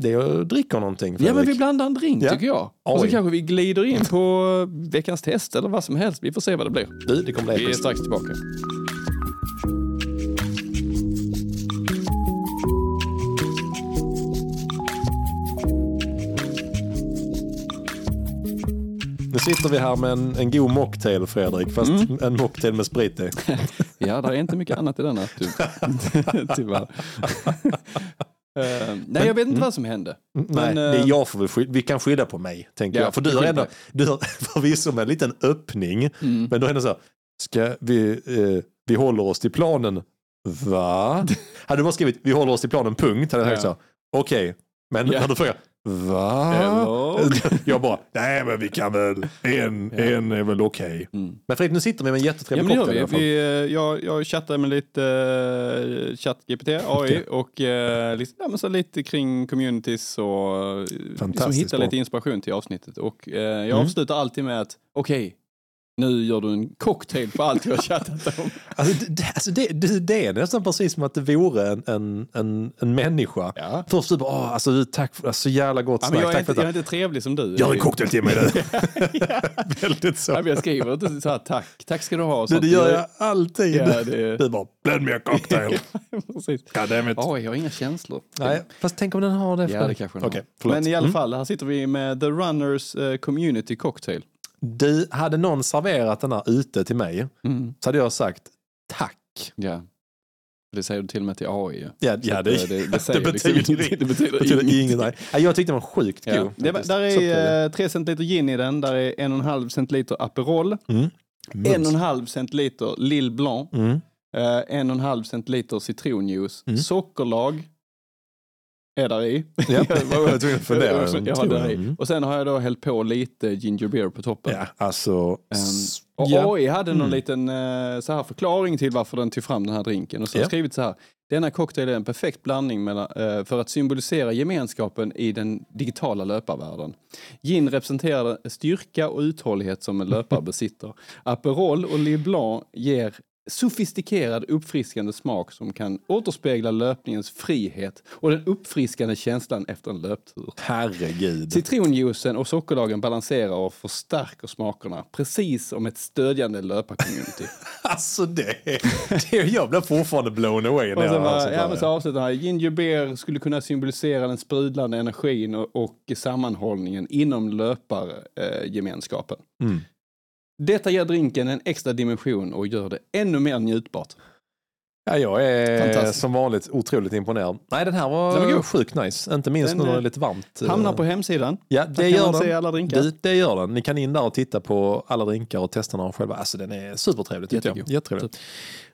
Det är att dricka någonting Ja men Fredrik. vi blandar en drink Ja. tycker jag. Och så Oj. kanske vi glider in på veckans test eller vad som helst. Vi får se vad det blir. Du, det kommer bli Vi är strax tillbaka. Nu sitter vi här med en, en god mocktail Fredrik, fast Mm. en mocktail med sprit i. Ja, det är inte mycket annat i denna, typ. tyvärr. Eh, nej, jag vet inte vad som hände. Nej, Men, det är eh, jag får skylla, vi kan skylla på mig, tänker Ja, jag. För vi du har ändå, du har förvisso med en liten öppning, Mm. men då är det så här, ska vi, eh, vi håller oss till planen, va? hade du bara skrivit, vi håller oss till planen, punkt, hade jag Ja. så, okej, men Ja. när du frågar, va? Eller? jag bara, nej men vi kan väl, en, Ja. en är väl okej. Mm. Men Fredrik, nu sitter vi med en Ja, jättetrevlig det cocktail i alla fall. vi. eh, jag, jag chattar med lite uh, ChatGPT, AI och uh, lite, ja, men så lite kring communities och uh, liksom Fantastiskt hitta bra. lite inspiration till avsnittet. Och eh, jag Mm. avslutar alltid med att okej, Nu gör du en cocktail på allt vi har chattat om. Alltså, det, alltså det, det, det är nästan precis som att det vore en, en, en, en människa. Ja. Först du bara, åh, alltså, du, tack för så jävla gott Ja, snack. jag, är tack för inte, jag är inte trevlig som du. Gör en cocktail till mig du. Väldigt så. Ja, men jag skriver inte så här tack, tack ska du ha. och Det, det gör jag alltid. Ja, det- Du bara, blend me a cocktail. Precis. God damn it. Oj, jag har inga känslor. Nej, fast tänk om den har det. Ja, det kanske den Okej, har. Men i alla Mm. fall, här sitter vi med The Runners eh, Community Cocktail. Du, hade någon serverat den här ute till mig så hade jag sagt tack. Ja. Det säger du till och med till AI. Ja, ja det, eh, det, det, det liksom betyder, det betyder, det betyder ingenting. inget. Nej. Ja, jag tyckte den var sjukt Ja. god. Det, där är eh, 3 centiliter gin i den, där är 1,5 centiliter Aperol, Mm. Mums. 1,5 centiliter Lille Blanc, Mm. eh, 1,5 centiliter citronjuice, Mm. sockerlag är där i. Ja, jag var tvungen att fundera. Jag, har där i. Mm. Och sen har jag då hällt på lite ginger beer på toppen. Ja, alltså... S- och ja. AI hade någon Mm. liten eh, så här förklaring till varför den tog fram den här drinken. Och så har Ja. skrivit så här. Denna cocktail är en perfekt blandning mellan, eh, för att symbolisera gemenskapen i den digitala löparvärlden. Gin representerar styrka och uthållighet som en löpare besitter. Aperol och Lille Blanc ger sofistikerad uppfriskande smak som kan återspegla löpningens frihet och den uppfriskande känslan efter en löptur. Herregud. Citronjuicen och sockerlagen balanserar och förstärker smakerna, precis som ett stödjande löparcommunity. Alltså det, det jag blir fortfarande blown away när och sen sånt ja, men så avslutar han, ginger beer skulle kunna symbolisera den sprudlande energin och, och sammanhållningen inom löpargemenskapen. Mm. Detta ger drinken en extra dimension och gör det ännu mer njutbart. Ja, jag är som vanligt otroligt imponerad. Nej, den här var, Den var sjukt nice. Inte minst Den, nu när det är eh, lite varmt. Hamnar på hemsidan. Ja, det gör man se den. alla drinkar. Du, det gör den. Ni kan in där och titta på alla drinkar och testa den själva. Alltså den är supertrevlig tycker jag. Jättetrevlig.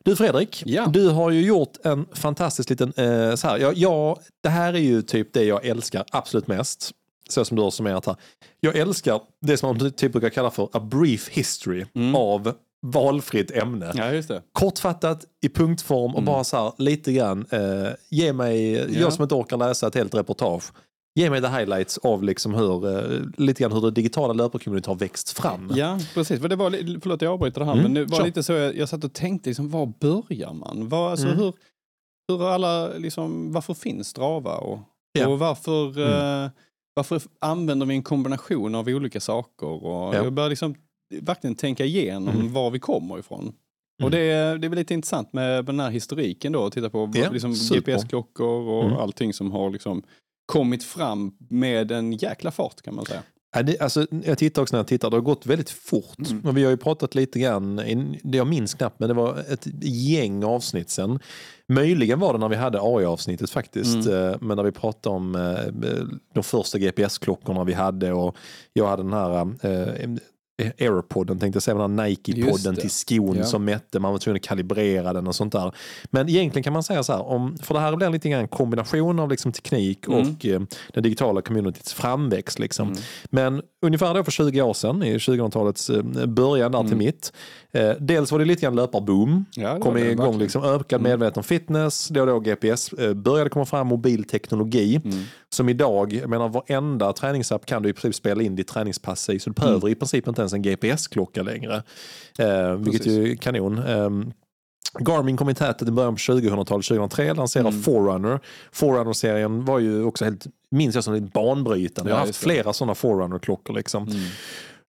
Du Fredrik, Ja. du har ju gjort en fantastisk liten, eh, så här, ja, ja, det här är ju typ det jag älskar absolut mest. Så som du har summerat här. Jag älskar det som man typ brukar kalla för a brief history Mm. av valfritt ämne. Ja. Kortfattat i punktform och bara så här lite grann, eh, ge mig, jag som inte orkar läsa ett helt reportage, ge mig the highlights av liksom hur, eh, lite grann hur det digitala löparcommunityt har växt fram. Ja, precis. För det var, förlåt jag avbryter det här, Mm, men det var kör. lite så jag, jag satt och tänkte, liksom, var börjar man? Var, alltså, Mm. hur, hur alla, liksom, varför finns Strava? Och, Ja. och varför, Mm. eh, varför använder vi en kombination av olika saker? Och Ja. Jag började liksom verkligen tänka igenom Mm. var vi kommer ifrån. Mm. Och det, är- det är väl lite intressant med den här historiken då, att titta på Ja, liksom. GPS-klockor och Mm. allting som har liksom kommit fram med en jäkla fart kan man säga. Ja, det, alltså, jag tittar också när jag tittar, det har gått väldigt fort. Mm. Och vi har ju pratat lite grann, jag minns knappt, men det var ett gäng avsnitt sen. Möjligen var det när vi hade AI-avsnittet faktiskt, Mm. eh, men när vi pratade om eh, de första GPS-klockorna vi hade och jag hade den här eh, Airpodden tänkte jag säga, den Nike-podden till skon Ja. som mätte, man var tvungen att kalibrera den och sånt där. Men egentligen kan man säga så här, om, för det här blir lite grann en kombination av liksom teknik Mm. och eh, den digitala communityts framväxt. Liksom. Mm. Men ungefär då för 20 år sedan, i 2000-talets eh, början där till Mm. mitt. Eh, dels var det lite grann löparboom. Ja, kom det igång verkligen. liksom ökad Mm. medveten fitness. Då och då GPS eh, började komma fram mobilteknologi. Mm. Som idag, jag menar varenda träningsapp kan du i princip spela in ditt träningspass i. Så du behöver i princip inte ens en GPS-klocka längre. Eh, vilket Precis. ju är kanon. Ehm, Garmin kom i tätet i början på 2000-talet, 2003, lanserade Mm. Forerunner. Forerunner-serien var ju också helt, minns jag som lite banbrytande. Ja, jag har haft flera sådana Forerunner-klockor liksom. Mm.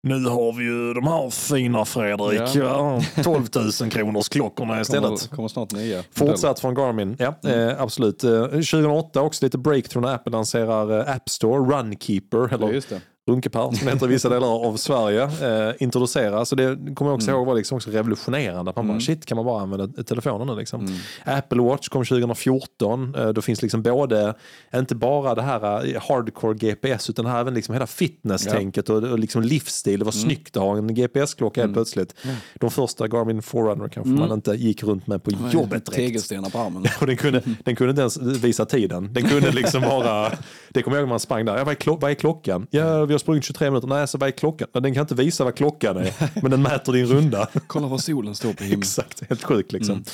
Nu har vi ju de här fina Fredrik, ja. 12 000 kronors klockorna istället. Kommer, kommer snart nya. Fortsatt från Garmin, ja Mm. eh, absolut. Eh, 2008 också lite breakthrough när Apple lanserar eh, App Store, Runkeeper, Ja, eller det. Runkepar som heter i vissa delar av Sverige, eh, introduceras. Så det kommer jag också Mm. ihåg var liksom också revolutionerande. Att man bara, Mm. shit kan man bara använda telefonen nu liksom. Mm. Apple Watch kom 2014. Eh, Då finns liksom både, inte bara det här eh, hardcore GPS, utan här även liksom hela fitness-tänket och, och liksom livsstil. Det var Mm. snyggt att ha en GPS-klocka helt Mm. plötsligt. De första Garmin Forerunner kanske Mm. man inte gick runt med på jobbet direkt. Tegelstenar på armen. Och den kunde, den kunde inte ens visa tiden. Den kunde liksom bara, det kommer jag ihåg när man sprang där. Ja, vad, är vad är klockan? Ja, vi har sprungit 23 minuter. Nej, så vad är klockan? Den kan inte visa vad klockan är, men den mäter din runda. Kolla var solen står på himlen. Exakt, helt sjukt liksom. Mm.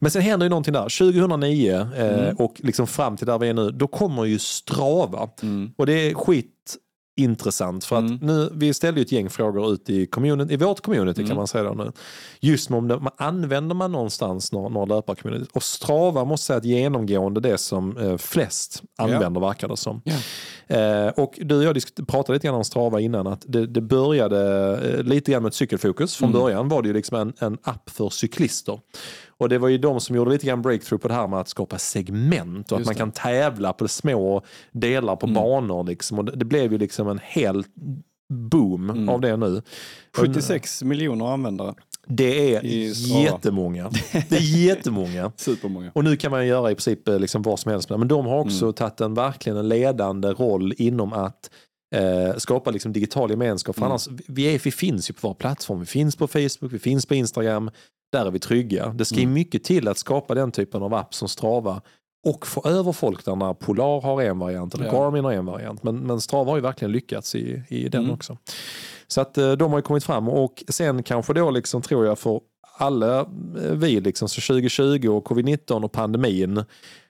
Men sen händer ju någonting där. 2009 eh, Mm. och liksom fram till där vi är nu, då kommer ju Strava. Mm. Och det är skit intressant. För att Mm. nu, vi ställde ju ett gäng frågor ut i, community, i vårt community Mm. kan man säga nu. Just om det, man använder man någonstans några, några löparcommunity. Och Strava måste säga att genomgående det som eh, flest använder verkar det som. Ja. Eh, och du och jag pratade lite grann om Strava innan. att Det, det började eh, lite grann med ett cykelfokus. Från Mm. början var det ju liksom en, en app för cyklister. Och det var ju de som gjorde lite grann breakthrough på det här med att skapa segment och att man det. kan tävla på små delar på Mm. banor. Liksom. Och det, blev ju liksom en hel boom Mm. av det nu. 76 miljoner användare. Det är jättemånga. Det är jättemånga. Supermånga. Och nu kan man göra i princip eh, liksom vad som helst. Men de har också Mm. tagit en verkligen en ledande roll inom att eh, skapa liksom digital gemenskap. För Mm. annars, vi, är, vi finns ju på vår plattform. Vi finns på Facebook, vi finns på Instagram. Där är vi trygga. Det ska ju Mm. mycket till att skapa den typen av app som Strava och få över folk där när Polar har en variant eller Ja. Garmin har en variant. Men, men Strava har ju verkligen lyckats i, i den Mm. också. Så att eh, de har ju kommit fram och sen kanske då liksom tror jag för alla eh, vi liksom så 2020 och covid-19 och pandemin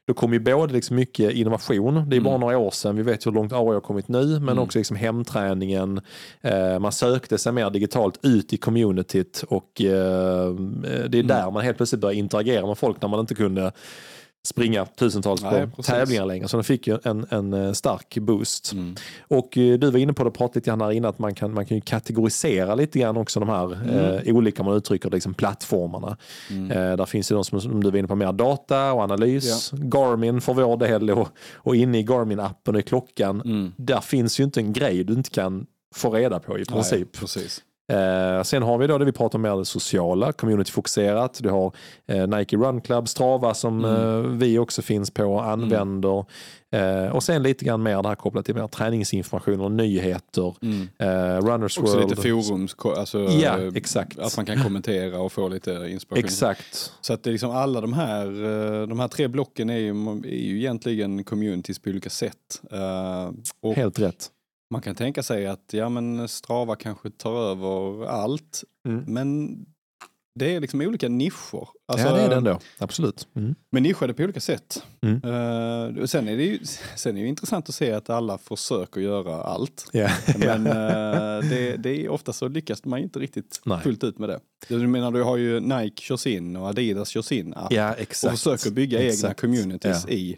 då kom ju både liksom mycket innovation, det är bara Mm. några år sedan, vi vet hur långt AI har kommit nu, men Mm. också liksom hemträningen, eh, man sökte sig mer digitalt ut i communityt och eh, det är Mm. där man helt plötsligt började interagera med folk när man inte kunde springa tusentals Nej, på tävlingar längre. Så den fick ju en, en eh, stark boost. Mm. Och eh, du var inne på det och pratade lite grann här innan att man kan, man kan ju kategorisera lite grann också de här Mm. eh, olika, man uttrycker det, liksom plattformarna. Mm. Eh, där finns ju de som, som du var inne på, mer data och analys. Garmin för vår del och, och inne i Garmin-appen och i klockan, Mm. där finns ju inte en grej du inte kan få reda på i princip. Nej, precis. Eh, sen har vi då det vi pratar om mer det sociala, communityfokuserat. Du har eh, Nike Run Club, Strava som Mm. eh, vi också finns på och använder. Eh, och sen lite grann mer det här kopplat till mer träningsinformation och nyheter. Mm. Eh, Runners Också World. lite forums, alltså, Ja, exakt. att man kan kommentera och få lite inspiration. Exakt. Så att det är liksom alla de här, eh, de här tre blocken är ju, är ju egentligen communities på olika sätt. Och Helt rätt. Man kan tänka sig att ja, men Strava kanske tar över allt, Mm. men det är liksom olika nischer. Alltså, ja, det är det ändå. Absolut. Mm. Men nischade på olika sätt. Mm. Och sen, är det ju, sen är det intressant att se att alla försöker göra allt. Ja. Men eh, det, det är ofta så lyckas man inte riktigt Nej. fullt ut med det. Du menar, du har ju Nike kör sin och Adidas kör sin app ja, och exakt. försöker bygga egna Exakt. communities Ja. i,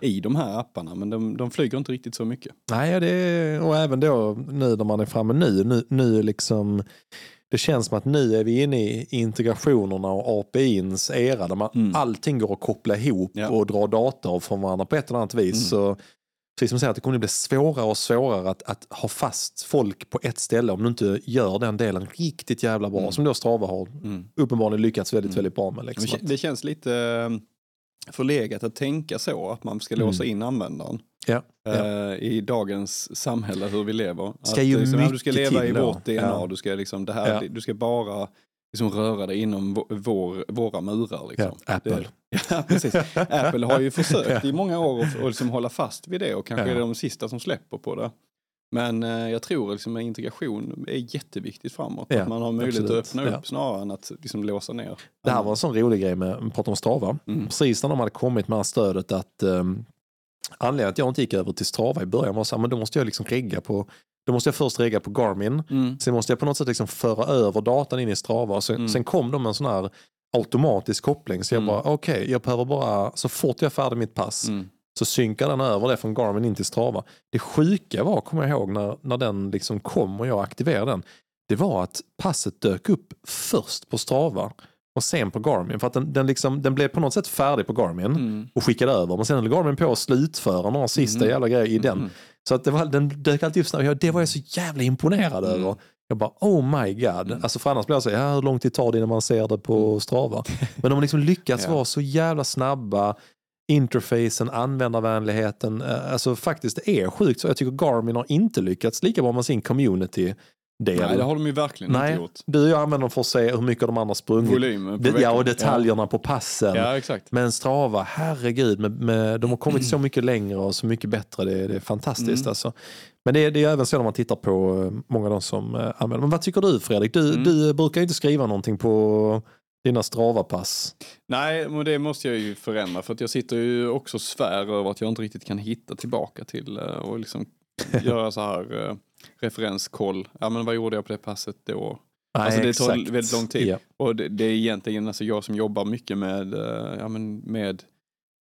i de här apparna. Men de, de flyger inte riktigt så mycket. Nej, det är, och även då nu när man är framme nu, nu, nu liksom det känns som att nu är vi inne i integrationerna och APIns era där man, Mm. allting går att koppla ihop Ja. och dra data av från varandra på ett eller annat vis. Mm. Så, precis som du säger, att det kommer att bli svårare och svårare att, att ha fast folk på ett ställe om du inte gör den delen riktigt jävla bra. Mm. Som då Strava har Mm. uppenbarligen lyckats väldigt, Mm. väldigt bra med. Det, Liksom. det känns lite förlegat att tänka så, att man ska låsa Mm. in användaren. Ja, ja. eh, i dagens samhälle hur vi lever. Ska att, ju liksom, du ska leva i då. vårt DNA, Ja. du, ska liksom, det här, du ska bara liksom, röra dig inom vår, vår, våra murar. Liksom. Ja, Apple. Det, ja, precis. Apple har ju försökt i många år att liksom hålla fast vid det och kanske är det de sista som släpper på det. Men eh, jag tror liksom att integration är jätteviktigt framåt. Ja, att man har möjlighet absolut. att öppna upp Ja. snarare än att liksom, låsa ner. Det här var en sån rolig grej med, prata om Strava. Mm. Precis när de hade kommit med det här stödet att um, anledningen att jag inte gick över till Strava i början var att då måste jag liksom regga på då måste jag först regga på Garmin. Mm. Sen måste jag på något sätt liksom föra över datan in i Strava. Sen, Mm. sen kom de med en sån här automatisk koppling. Så jag Mm. bara, okej, jag behöver bara, så fort jag är färdig mitt pass Mm. Så synkar den över det från Garmin in till Strava. Det sjuka var, kommer jag ihåg, när, när den liksom kom och jag aktiverade den. Det var att passet dök upp först på Strava och sen på Garmin. För att den, den, liksom, den blev på något sätt färdig på Garmin Mm. och skickade över. Men sen höll Garmin på att slutföra några sista Mm. jävla grejer i den. Mm. Så att det var, den dök alltid upp snabbt. Det var jag så jävla imponerad Mm. över. Jag bara, oh my god. Mm. Alltså för annars blir jag så ja, hur lång tid tar det innan man ser det på Strava? Men de har liksom lyckats Ja. vara så jävla snabba. Interfacen, användarvänligheten. eh, Alltså faktiskt det är sjukt. Så jag tycker Garmin har inte lyckats lika bra med sin community-del. Nej, det har de ju verkligen Nej. inte gjort. Du och jag använder dem för att se hur mycket de andra sprungit. Volym Det, ja, och detaljerna på passen. Ja, ja exakt. Men Strava, herregud, med, med, de har kommit så mycket längre och så mycket bättre. Det, är- det är fantastiskt Mm. alltså. Men det, är- det är även så när man tittar på eh, många av de som eh, använder. Men vad tycker du Fredrik? Du, Mm. du brukar inte skriva någonting på dina Strava-pass. Nej, men det måste jag ju förändra för att jag sitter ju också och svär över att jag inte riktigt kan hitta tillbaka till eh, och liksom göra så här eh, referenskoll. Ja men vad gjorde jag på det passet då? Nej, Alltså, det tar exakt. väldigt lång tid. Ja. Och det, det är egentligen alltså jag som jobbar mycket med, eh, ja, men med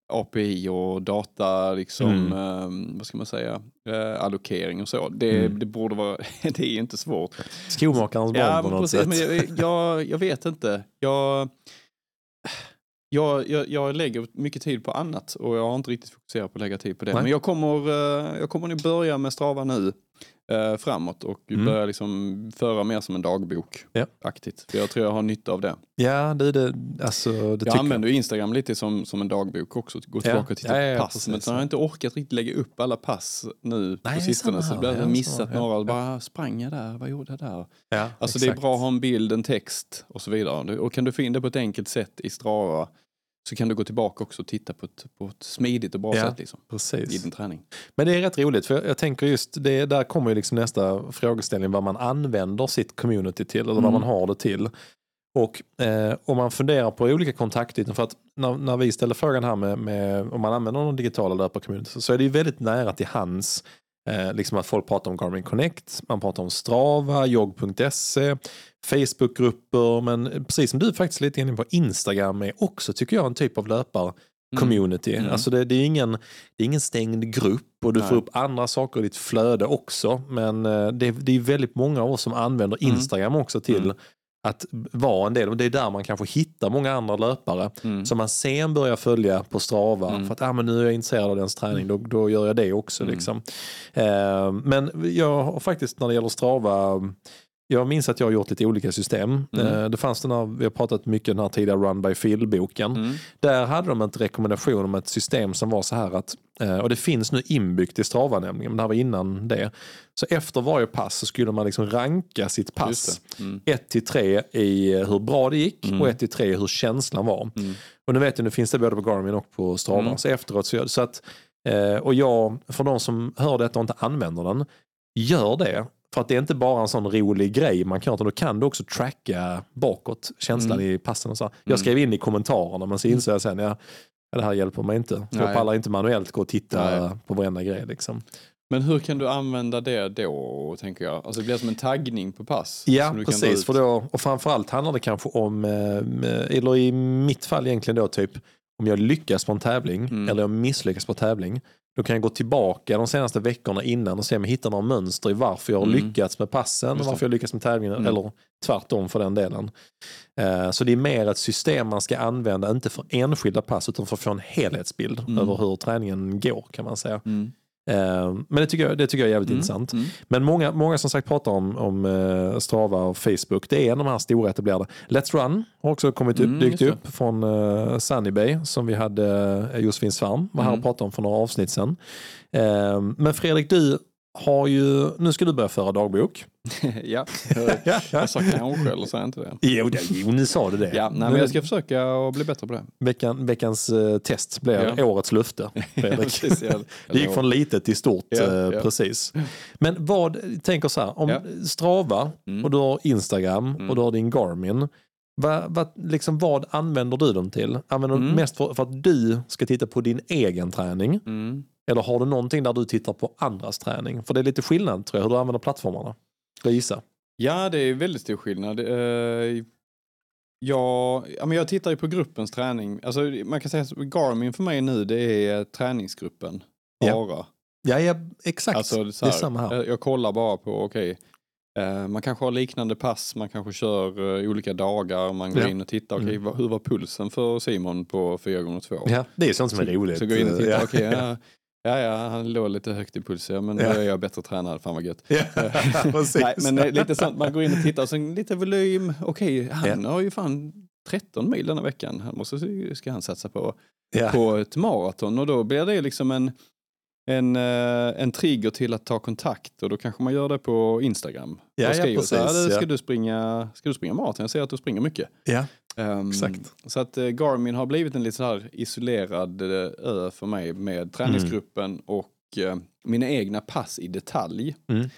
API och data, liksom, Mm. eh, vad ska man säga, eh, allokering och så. Det, Mm. det borde vara, det är inte svårt. Skomakarens barn Ja, på något precis, sätt. men jag, jag, jag vet inte. Jag, jag, jag, jag lägger mycket tid på annat och jag har inte riktigt fokuserat på att lägga tid på det. Nej. Men jag kommer, eh, jag kommer nu börja med Strava nu eh, framåt och Mm. börja liksom föra mer som en dagbok Ja. aktigt. För jag tror jag har nytta av det. Ja, det, det, alltså, det Jag tycker använder Instagram lite som, som en dagbok också. Gå tillbaka och titta Ja, ja, ja, på pass. precis. men sen har jag inte orkat riktigt lägga upp alla pass nu Nej, på sistone. Så jag Ja, har missat. Ja, några. ja. Och bara, sprang jag där? Vad gjorde jag där? Ja, Alltså det är bra att ha en bild, en text och så vidare. Och kan du få in det på ett enkelt sätt i Strava så kan du gå tillbaka också och titta på ett, på ett smidigt och bra Ja, sätt liksom, i Precis. din träning. Men det är rätt roligt för jag, jag tänker just det, där kommer ju liksom nästa frågeställning vad man använder sitt community till eller vad Mm. man har det till. Och eh, om man funderar på olika kontaktytor, för att när, när vi ställer frågan här med, med om man använder de digitala löparcommunity så, är det ju väldigt nära till hands eh, liksom att folk pratar om Garmin Connect, man pratar om Strava, jogg.se, Facebookgrupper, men precis som du faktiskt lite inne på, Instagram är också tycker jag en typ av löpar community. Mm. Alltså det, det, är ingen, det är ingen stängd grupp och du Nej. får upp andra saker i ditt flöde också. Men eh, det, det är väldigt många av oss som använder Mm. Instagram också till Mm. Att vara en del. Och det är där man kanske hittar många andra löpare Mm. som man sen börjar följa på Strava. Mm. För att ah, men nu är jag intresserad av dens träning, då, då gör jag det också. Mm. Liksom. Eh, men jag har faktiskt när det gäller Strava jag minns att jag har gjort lite olika system. Mm. Eh, Det fanns den här, vi har pratat mycket den här tidigare Run by Phil-boken. Mm. Där hade de en rekommendation om ett system som var så här att, eh, och det finns nu inbyggt i Strava nämligen, men det här var innan det. Så efter varje pass så skulle man liksom ranka sitt pass. Just det. Mm. 1 till 3 i hur bra det gick Mm. och 1 till 3 hur känslan var. Mm. Och nu vet jag, nu finns det både på Garmin och på Strava. Mm. Så efteråt så, så att, eh, och jag, för de som hör detta och inte använder den, gör det. För att det är inte bara en sån rolig grej man kan göra, utan då kan du också tracka bakåt känslan Mm. i passen. Och så. Jag skrev in i kommentarerna men så insåg jag sen, ja, det här hjälper mig inte. Jag pallar inte manuellt gå och titta Nej. på varenda grej. Liksom. Men hur kan du använda det då, tänker jag? Alltså det blir som en taggning på pass. Ja, precis. För då, och framförallt handlar det kanske om, eh, eller i mitt fall egentligen då typ, om jag lyckas på en tävling Mm. eller jag misslyckas på tävling. Då kan jag gå tillbaka de senaste veckorna innan och se om jag hittar några mönster i varför jag har Mm. lyckats med passen och varför jag lyckas med tävlingen. Mm. Eller tvärtom för den delen. Eh, Så det är mer ett system man ska använda, inte för enskilda pass utan för att få en helhetsbild Mm. över hur träningen går kan man säga. Eh, Men det tycker jag, det tycker jag är jävligt Mm. intressant. Mm. Men många, många som sagt pratar om, om eh, Strava och Facebook. Det är en av de här stora etablerade. Let's Run har också kommit upp, Mm, dykt upp från uh, Sunny Bay som vi hade uh, Josefin Svärm var här och Mm. pratade om för några avsnitt sedan. Eh, men Fredrik, du har ju, nu ska du börja föra dagbok. ja, ja, jag sa kanske eller sa jag inte det? Jo, det, jo, nu sa du det. Ja, nej, men jag ska försöka att bli bättre på det. Veckan, veckans eh, test blev Ja. årets löfte. Fredrik. Precis, jag- Det gick från litet till stort, Ja, eh, precis. Men vad, tänker så här, om. Strava Mm. och du har Instagram Mm. och du har din Garmin. Vad, vad, liksom, vad använder du dem till? Använder du Mm. mest för, för att du ska titta på din egen träning? Mm. Eller har du någonting där du tittar på andras träning? För det är lite skillnad tror jag, hur du använder plattformarna. Jag gissa? Ja, det är väldigt stor skillnad. Eh, ja, men jag tittar ju på gruppens träning. Alltså, man kan säga att Garmin för mig nu, det är träningsgruppen. Ja. Bara. Ja, ja exakt. Alltså, så det är samma här. Jag, jag kollar bara på, okej, eh, man kanske har liknande pass, man kanske kör eh, olika dagar, man går Ja. in och tittar, okej, Mm. hur var pulsen för Simon på 4x2? Ja, det är sånt som är roligt. Så går jag in och tittar, Ja. okej, ja, ja, ja, han låg lite högt i puls, ja, men Ja. då är jag bättre tränad, fan vad gött. Ja, precis. Nej, men lite sånt, man går in och tittar och sen lite volym. Okej, han har ju fan 13 mil denna veckan. Han måste, ska han satsa på, ja. på ett maraton och då blir det liksom en, en, eh, en trigger till att ta kontakt och då kanske man gör det på Instagram. Ja, och ja, skriver så här, precis, ska, ja. du springa, ska du springa maraton? Jag ser att du springer mycket. ja. Ehm, Exakt. Så att eh, Garmin har blivit en lite så här isolerad eh, ö för mig med träningsgruppen och eh, mina egna pass i detalj. Mm.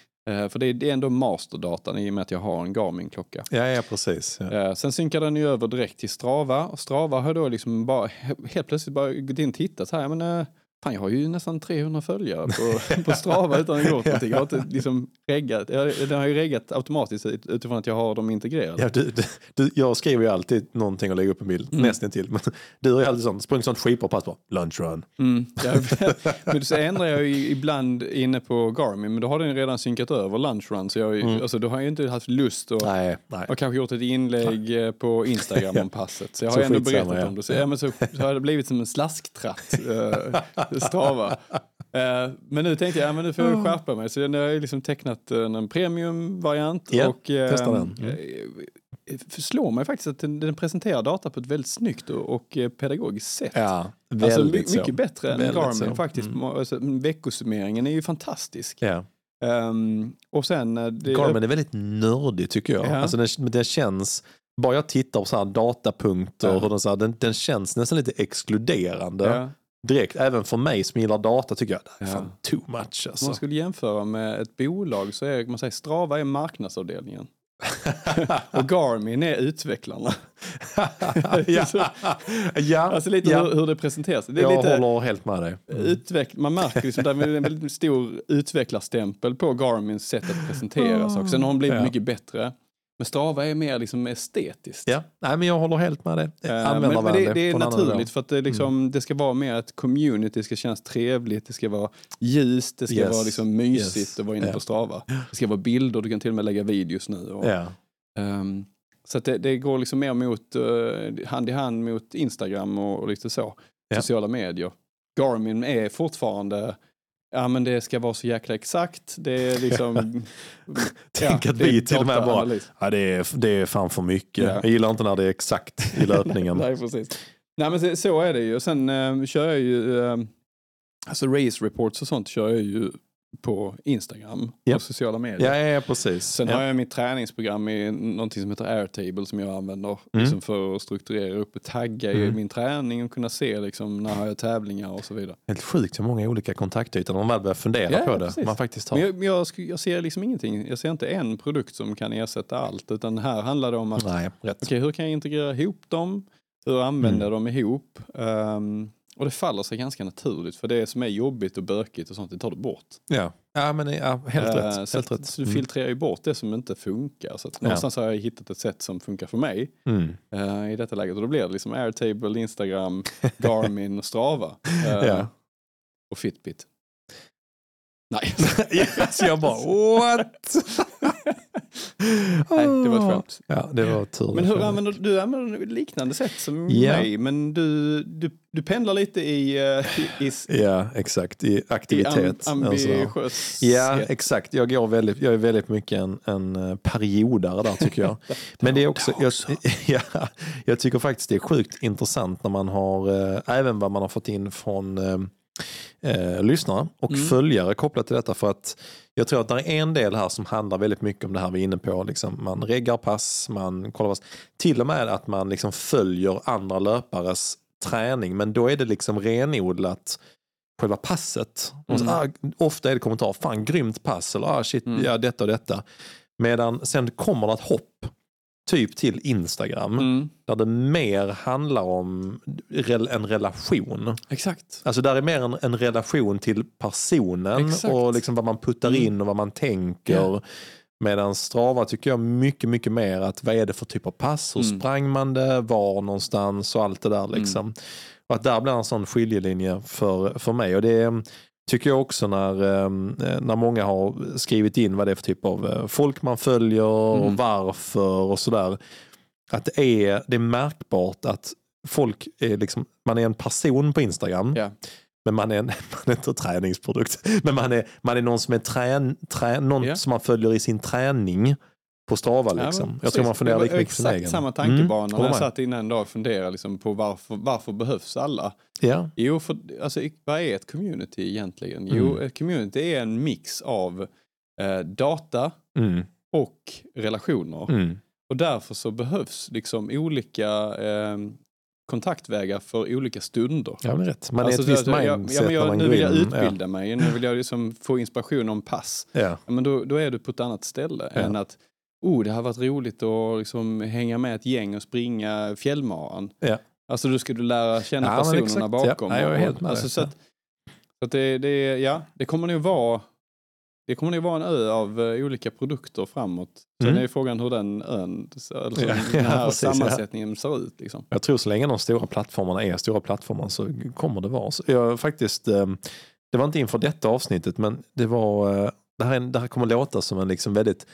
För det är, det är ändå masterdatan i och med att jag har en Garmin-klocka. ja, ja, precis. Ja. Sen synkar den ju över direkt till Strava och Strava har då liksom bara he- helt plötsligt bara gått in och tittat här. Men, Fan, jag har ju nästan 300 följare på, på Strava utan att ha gjort någonting. Jag har inte liksom reggat, jag, den har ju reggat automatiskt ut- utifrån att jag har dem integrerade. Ja, du, du, jag skriver ju alltid någonting och lägger upp en bild, Mm. nästan till. Men du har ju alltid sånt, sprungit sånt skidpass på lunch run. Mm. Ja, men så ändrar jag ju ibland inne på Garmin, men då har den redan synkat över lunch run. Så jag, har ju- alltså, då har jag ju inte haft lust att Nej, nej. Har kanske gjort ett inlägg eh, på Instagram om passet. Så jag har Så ändå berättat ja. om det. Så, ja, men så, så har det blivit som en slasktratt, Strava. Eh, men nu tänkte jag, ja, men nu får jag skärpa mig. Så nu har jag liksom tecknat eh, en premiumvariant. Ja, och, eh, testa den. Mm. förslår mig faktiskt att den, den presenterar data på ett väldigt snyggt och, och pedagogiskt sätt. Ja, Alltså, väldigt my, så. mycket bättre än Väldigt Garmin så. faktiskt. Mm. Alltså, veckosummeringen är ju fantastisk. Ja. Ehm, och sen... Det, Garmin är väldigt nördig tycker jag. Ja. Alltså den, känns, bara jag tittar på så här datapunkter, Ja. hur den, så här, den, den känns nästan lite exkluderande. ja. Direkt, även för mig som gillar data tycker jag det är Ja. fan too much. Om Alltså. man skulle jämföra med ett bolag så är man säger Strava är marknadsavdelningen. och Garmin är utvecklarna. ja. ja. Alltså lite ja. hur, hur det presenteras. Det är jag lite håller helt med dig. utveck- man märker liksom där är en väldigt stor utvecklarstämpel på Garmins sätt att presentera saker. Sen har de blivit Ja. mycket bättre. Men Strava är mer liksom estetiskt. Ja, Nej, men jag håller helt med dig. Eh, Men, men det, det är naturligt för att det, liksom, det ska vara mer ett community, det ska kännas trevligt, det ska vara ljust, det ska Yes. vara liksom mysigt Yes. att vara inne Ja. på Strava. Det ska vara bilder, du kan till och med lägga videos nu. Och, Ja. ehm, så det, det går liksom mer mot, eh, hand i hand mot Instagram och, och lite så, Ja. sociala medier. Garmin är fortfarande Ja men det ska vara så jäkla exakt. Det är liksom... Tänk ja, att vi till och med bara, ja, det, är, det är fan för mycket. Ja. Jag gillar inte när det är exakt i löpningen. Nej, precis. Nej, men så, är det ju. Sen eh, kör jag ju, eh, alltså race reports och sånt kör jag ju på Instagram Ja. och sociala medier. ja, ja, precis. Sen ja. har jag mitt träningsprogram i någonting som heter Airtable som jag använder liksom för att strukturera upp och tagga i Mm. min träning och kunna se liksom, när har jag tävlingar och så vidare. Helt sjukt hur många olika kontaktytor man väl börjar fundera Ja, på ja, det. precis. Man faktiskt har. Men jag, jag, jag ser liksom ingenting, jag ser inte en produkt som kan ersätta allt utan här handlar det om att Nej, rätt. Okej, hur kan jag integrera ihop dem? Hur använder Mm. jag dem ihop? Ehm, och det faller sig ganska naturligt för det som är jobbigt och bökigt och sånt, det tar du bort. Ja, ja men ja, helt Eh, rätt. Så, Helt rätt. så du filtrerar ju bort det som inte funkar. Så att någonstans har jag hittat ett sätt som funkar för mig Mm. eh, i detta läget. Och då blir det liksom Airtable, Instagram, Garmin och Strava. Eh, Ja. Och Fitbit. Nej, yes, jag bara what? Nej det var ett skämt. Ja, det var tur. Men hur använder du använder liknande sätt som Ja. mig, men du, du, du pendlar lite i, eh, i, i, Ja, exakt. I i aktivitet. am, och sådär. ambitiös. Ja, exakt. Jag, går väldigt, jag är väldigt mycket en, en eh, periodare där tycker jag. Men det är också, jag, ja, jag tycker faktiskt det är sjukt intressant när man har, eh, även vad man har fått in från eh, lyssnare och Mm. följare kopplat till detta. För att jag tror att det är en del här som handlar väldigt mycket om det här vi är inne på. Liksom, man reggar pass, man kollar pass. Till och med att man liksom följer andra löpares träning. Men då är det liksom renodlat själva passet. Och så, Mm. ah, ofta är det kommentarer, fan grymt pass, eller ah, shit, Mm. ja detta och detta. Medan sen kommer det ett hopp, typ till Instagram, Mm, där det mer handlar om en relation. exakt. Alltså där är mer en, en relation till personen Exakt. och liksom vad man puttar Mm. in och vad man tänker. Ja. Medan Strava tycker jag mycket, mycket mer att vad är det för typ av pass, hur Mm. sprang man det, var någonstans och allt det där liksom. Och att där blir en sån skiljelinje för, för mig. Och det är, tycker jag också när, eh, när många har skrivit in vad det är för typ av eh, folk man följer och Mm. varför och sådär. Att det är, det är märkbart att folk är liksom, man är en person på Instagram. Ja. Men man är, en, man är inte en träningsprodukt. Men man är, man är någon som är trän, trä, någon Ja. som man följer i sin träning på Strava. Ja, Liksom. men jag tror man funderar lite mycket på sin Exakt egen. samma Mm, tankebana håller när jag satt innan en dag och funderade liksom på varför, varför behövs alla? Ja. Jo, för, alltså, vad är ett community egentligen? Jo, Mm. ett community är en mix av eh, data Mm, och relationer. mm. Och därför så behövs liksom olika eh, kontaktvägar för olika stunder. Ja, men rätt. Man Alltså, är ett visst att jag- mindset ja, men jag, Nu vill jag utbilda mig, nu vill jag liksom få inspiration om pass. Ja. Ja. Ja, men då, då är du på ett annat ställe Ja. än att oh, det har varit roligt att liksom hänga med ett gäng och springa fjällmaran. Ja. Alltså då ska du lära känna Ja, personerna exakt. Ja. bakom. Ja, med alltså, så att, Så att det, det, ja, det kommer nog vara det kommer nog vara en ö av eh, olika produkter framåt. Sen Mm. är frågan hur den ön, alltså Ja, den här ja, precis, ja. sammansättningen ser ut. Liksom. Jag tror så länge de stora plattformarna är stora plattformar så kommer det vara så. Jag faktiskt, eh, det var inte inför detta avsnittet men det var, eh, det här, det här kommer låta som en liksom väldigt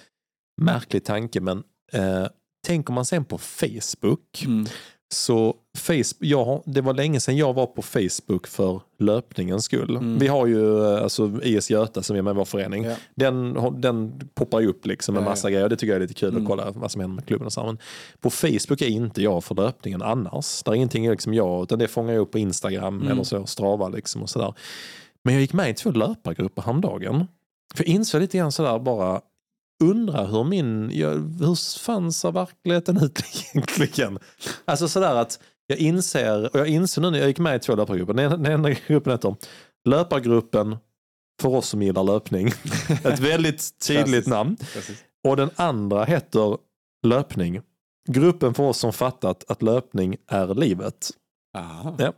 märklig tanke men eh, tänker man sen på Facebook Mm. så Facebook, jag, det var länge sedan jag var på Facebook för löpningens skull. Mm. Vi har ju eh, alltså IS Göta som är med i vår förening. Ja. Den, den poppar ju upp liksom med Ja, ja. massa grejer. Det tycker jag är lite kul Mm. att kolla vad som händer med klubben och så. Men på Facebook är inte jag för löpningen annars. Det är ingenting liksom jag, utan det fångar jag upp på Instagram Mm. eller så, Strava liksom och sådär. Men jag gick med i två löpargrupper häromdagen. För jag insåg lite grann sådär bara, undrar hur min, jag, hur fan ser verkligheten ut egentligen? Alltså sådär att jag inser, och jag inser nu när jag gick med i två löpargrupper, den, ena gruppen heter Löpargruppen för oss som gillar löpning. Ett väldigt tydligt namn. Precis. Och den andra heter Löpning. Gruppen för oss som fattat att löpning är livet. Aha. Ja.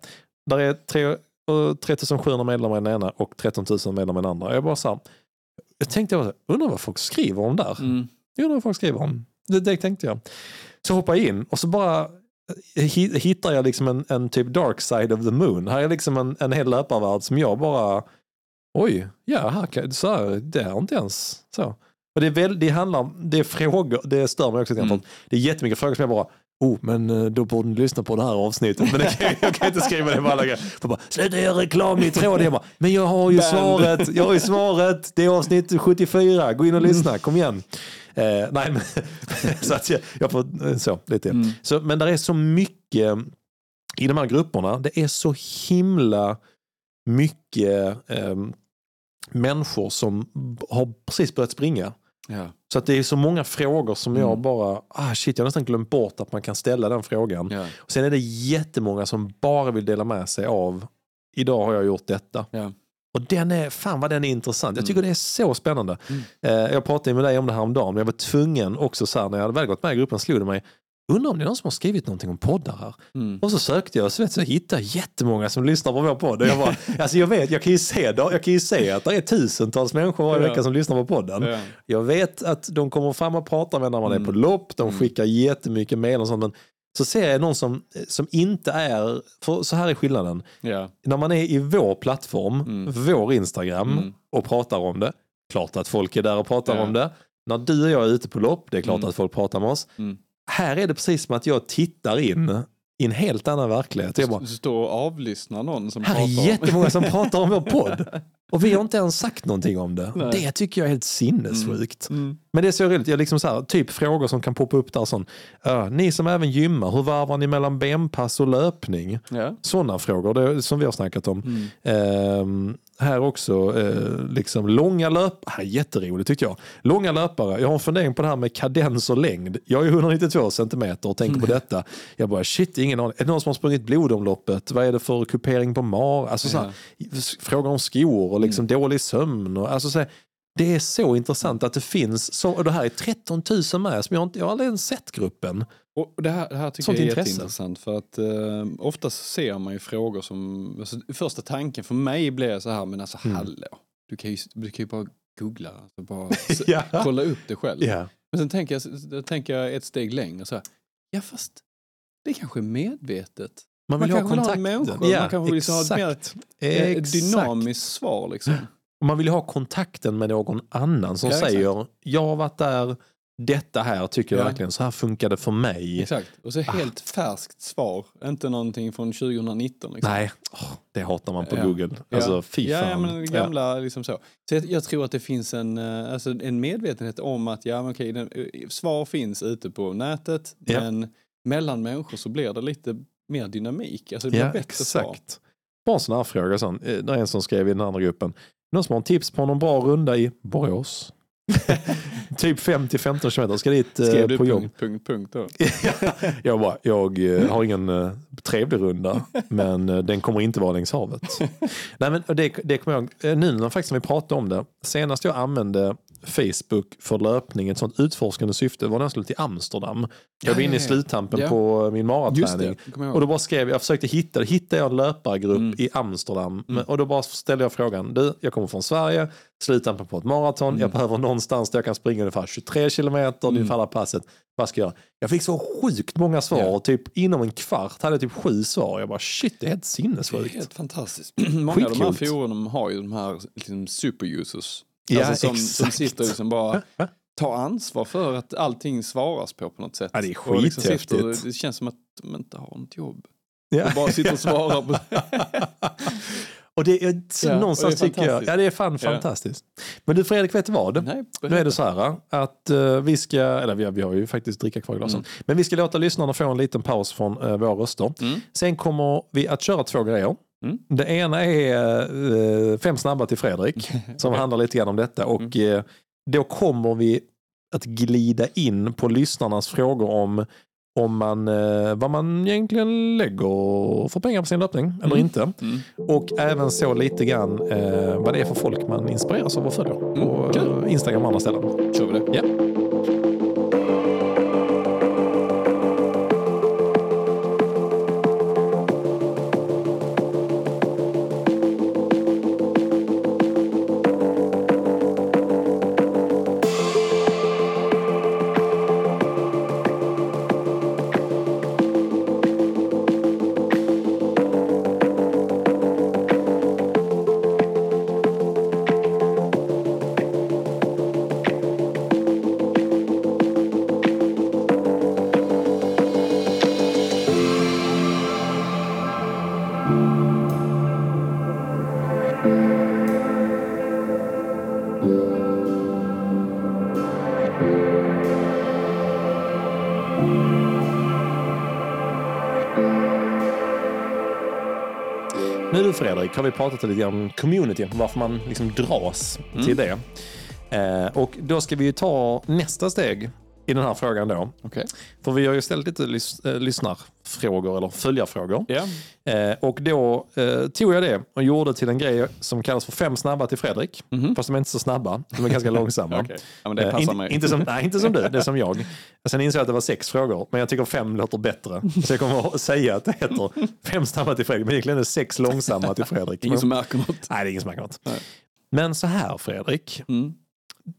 Där är tre, eh, 3700 medlemmar i den ena och 13 000 medlemmar i den andra. Jag bara så här, jag tänkte, jag undrar vad folk skriver om där. Mm. Jag undrar vad folk skriver om. Det, det tänkte jag. Så hoppar jag in och så bara eh, hi- hittar jag liksom en, en typ dark side of the moon. Här är liksom en, en hel löparvärld som jag bara, oj, ja, här kan, så här, det är inte ens så. Och det, är väl, det handlar det är frågor, det stör mig också Mm. Det är jättemycket frågor som jag bara, oh, men eh, då borde ni lyssna på det här avsnittet. Men kan, jag kan inte skriva det på alla grejer. För bara, Sluta göra reklam i tråden. Jag bara, men jag har ju Band. svaret, jag har ju svaret. Det är avsnitt 74, gå in och lyssna, kom igen. Eh, nej, men, så att jag, jag får eh, så lite. Mm. Så, men det är så mycket i de här grupperna. Det är så himla mycket eh, människor som har precis börjat springa. Ja. Så att det är så många frågor som jag Mm. bara, ah shit jag har nästan glömt bort att man kan ställa den frågan. Ja. Och sen är det jättemånga som bara vill dela med sig av, idag har jag gjort detta. Ja. Och den är, fan vad den är intressant. Jag Mm. tycker det är så spännande. Mm. Eh, jag pratade med dig om det här om dagen, men jag var tvungen också så här, när jag hade väl gått med i gruppen slog det mig, undrar om det är någon som har skrivit någonting om poddar här. Mm. Och så sökte jag och så, vet, så hittade jag jättemånga som lyssnar på vår podd. Och jag, bara, alltså jag vet, jag kan ju se, jag kan ju se att det är tusentals människor varje Ja. vecka som lyssnar på podden. Ja. Jag vet att de kommer fram och pratar med när man är Mm. på lopp, de Mm. skickar jättemycket mejl och sånt. Men så ser jag någon som, som inte är, för så här är skillnaden. Ja. När man är i vår plattform, Mm. vår Instagram Mm. och pratar om det, klart att folk är där och pratar om det. När du och jag är ute på lopp, det är klart Mm. att folk pratar med oss. Mm. Här är det precis som att jag tittar in i en helt annan verklighet. Jag bara, Du står och avlyssnar någon som här pratar är om... jättemånga som pratar om vår podd. Och vi har inte ens sagt någonting om det. Nej. Det tycker jag är helt sinnessjukt. Mm. Men det är så roligt, jag liksom så här, typ frågor som kan poppa upp där. Sån, "Ja, ni som även gymmar, hur varvar ni mellan benpass och löpning? Ja. Sådana frågor det, som vi har snackat om. Mm. Ehm, här också, eh, liksom långa löpare, jätteroligt tyckte jag. Långa löpare, jag har en fundering på det här med kadens och längd. Jag är 192 centimeter och tänker på detta. Jag bara shit, ingen aning. Är det någon som har sprungit blodomloppet? Vad är det för kupering på mar? Alltså, så här, frågor om skor och liksom dålig sömn. Och, alltså, så här, det är så intressant att det finns, så, och det här är 13 000 med som jag inte, jag har aldrig ens sett gruppen. Och det här, det här tycker Sånt jag är intresse. jätteintressant för att eh, oftast ser man ju frågor som, alltså, första tanken för mig blir så här, men alltså Mm. hallå, du kan ju, du kan ju bara googla, alltså, bara Ja. kolla upp det själv. Ja. Men sen tänker jag, då tänker jag ett steg längre så här, ja fast det kanske är medvetet. Man Man vill ha vill ha kontakten. människor, man kanske vill ha ett mer-. Eh. Dynamiskt svar liksom. Man vill ha kontakten med någon annan som Ja, exakt. säger jag har varit där, detta här tycker jag Ja. verkligen, så här funkar det för mig. Exakt. Och så helt färskt svar, inte någonting från 2019. Liksom. Nej, åh, det hatar man på Ja. Google. Ja. Alltså fy Ja, fan. ja, men gamla liksom så. Så jag, jag tror att det finns en, eh, alltså en medvetenhet om att ja, men okej, den, eh, svar finns ute på nätet, men mellan människor så blir det lite mer dynamik. Alltså det blir Ja, bättre svar. exakt. Bara en sån här fråga. Sån. Eh, Det är en som skrev i den andra gruppen. Någon som har en tips på någon bra runda i Borås? typ 5-15 kilometer. Ska dit eh, Skrev du på jobb. punkt, punkt, punkt då? jag bara, jag eh, har ingen eh, trevlig runda, men eh, den kommer inte vara längs havet. Nej, men det, det kommer jag eh, nu när faktiskt när vi pratade om det, senast jag använde Facebook för löpning, ett sånt utforskande syfte, var när jag skulle till Amsterdam. Jag var inne i sluttampen Ja. på min maraträning. det, Och då bara skrev jag, försökte hitta, hittade jag en löpargrupp Mm. i Amsterdam. Men- Och då bara ställde jag frågan, du, jag kommer från Sverige, sluttampen på ett maraton, Mm. jag behöver någonstans där jag kan springa ungefär 23 kilometer, Mm. ungefär alla passet. Vad ska jag göra? Jag fick så sjukt många svar, Ja. typ inom en kvart hade jag typ sju svar. Jag bara shit, det är helt Det är sinnessjukt. helt fantastiskt. Många av de här forumen har ju de här liksom, superusers. Ja, alltså som, som sitter och liksom bara tar ansvar för att allting svaras på på något sätt. Ja, det är Och liksom sitter- skithäftigt. det känns som att de inte har något jobb. Ja. De bara sitter och svarar på... Och det är, Ja, och någonstans det är tycker jag, ja det är fan Ja. fantastiskt. Men du Fredrik, vet du vad? Nej, Nu är det så här att eh, vi ska, eller vi har, vi har ju faktiskt dricka kvar i glasen, men vi ska låta lyssnarna få en liten paus från uh, våra röster. Mm. Sen kommer vi att köra två grejer. Mm. Det ena är eh, fem snabba till Fredrik, som handlar lite grann om detta. Och Mm. eh, då kommer vi att glida in på lyssnarnas frågor om om man, eh, vad man egentligen lägger för pengar på sin löpning eller Mm. inte. Mm. Och även så lite grann vad det är för folk man inspireras av och följer på Mm, eh, Instagram och andra ställen. Kör vi det? Ja. Vi pratat lite grann om community, varför man liksom dras till det. Eh, och då ska vi ju ta nästa steg i den här frågan då. Okej. För vi har ju ställt lite lys- eh, lyssnarfrågor eller följarfrågor. Ja. Eh, och då eh, tog jag det och gjorde till en grej som kallas för fem snabba till Fredrik. Fast de är inte så snabba, de är ganska långsamma. Okej. Ja, Eh, mig. Inte som, nej, inte som du, det är som jag. Sen insåg jag att det var sex frågor, men jag tycker fem låter bättre. Så jag kommer att säga att det heter fem snabba till Fredrik, men egentligen är det sex långsamma till Fredrik. Ingen som märker något. Nej, det är ingen som märker något. Nej. Men så här Fredrik, Mm.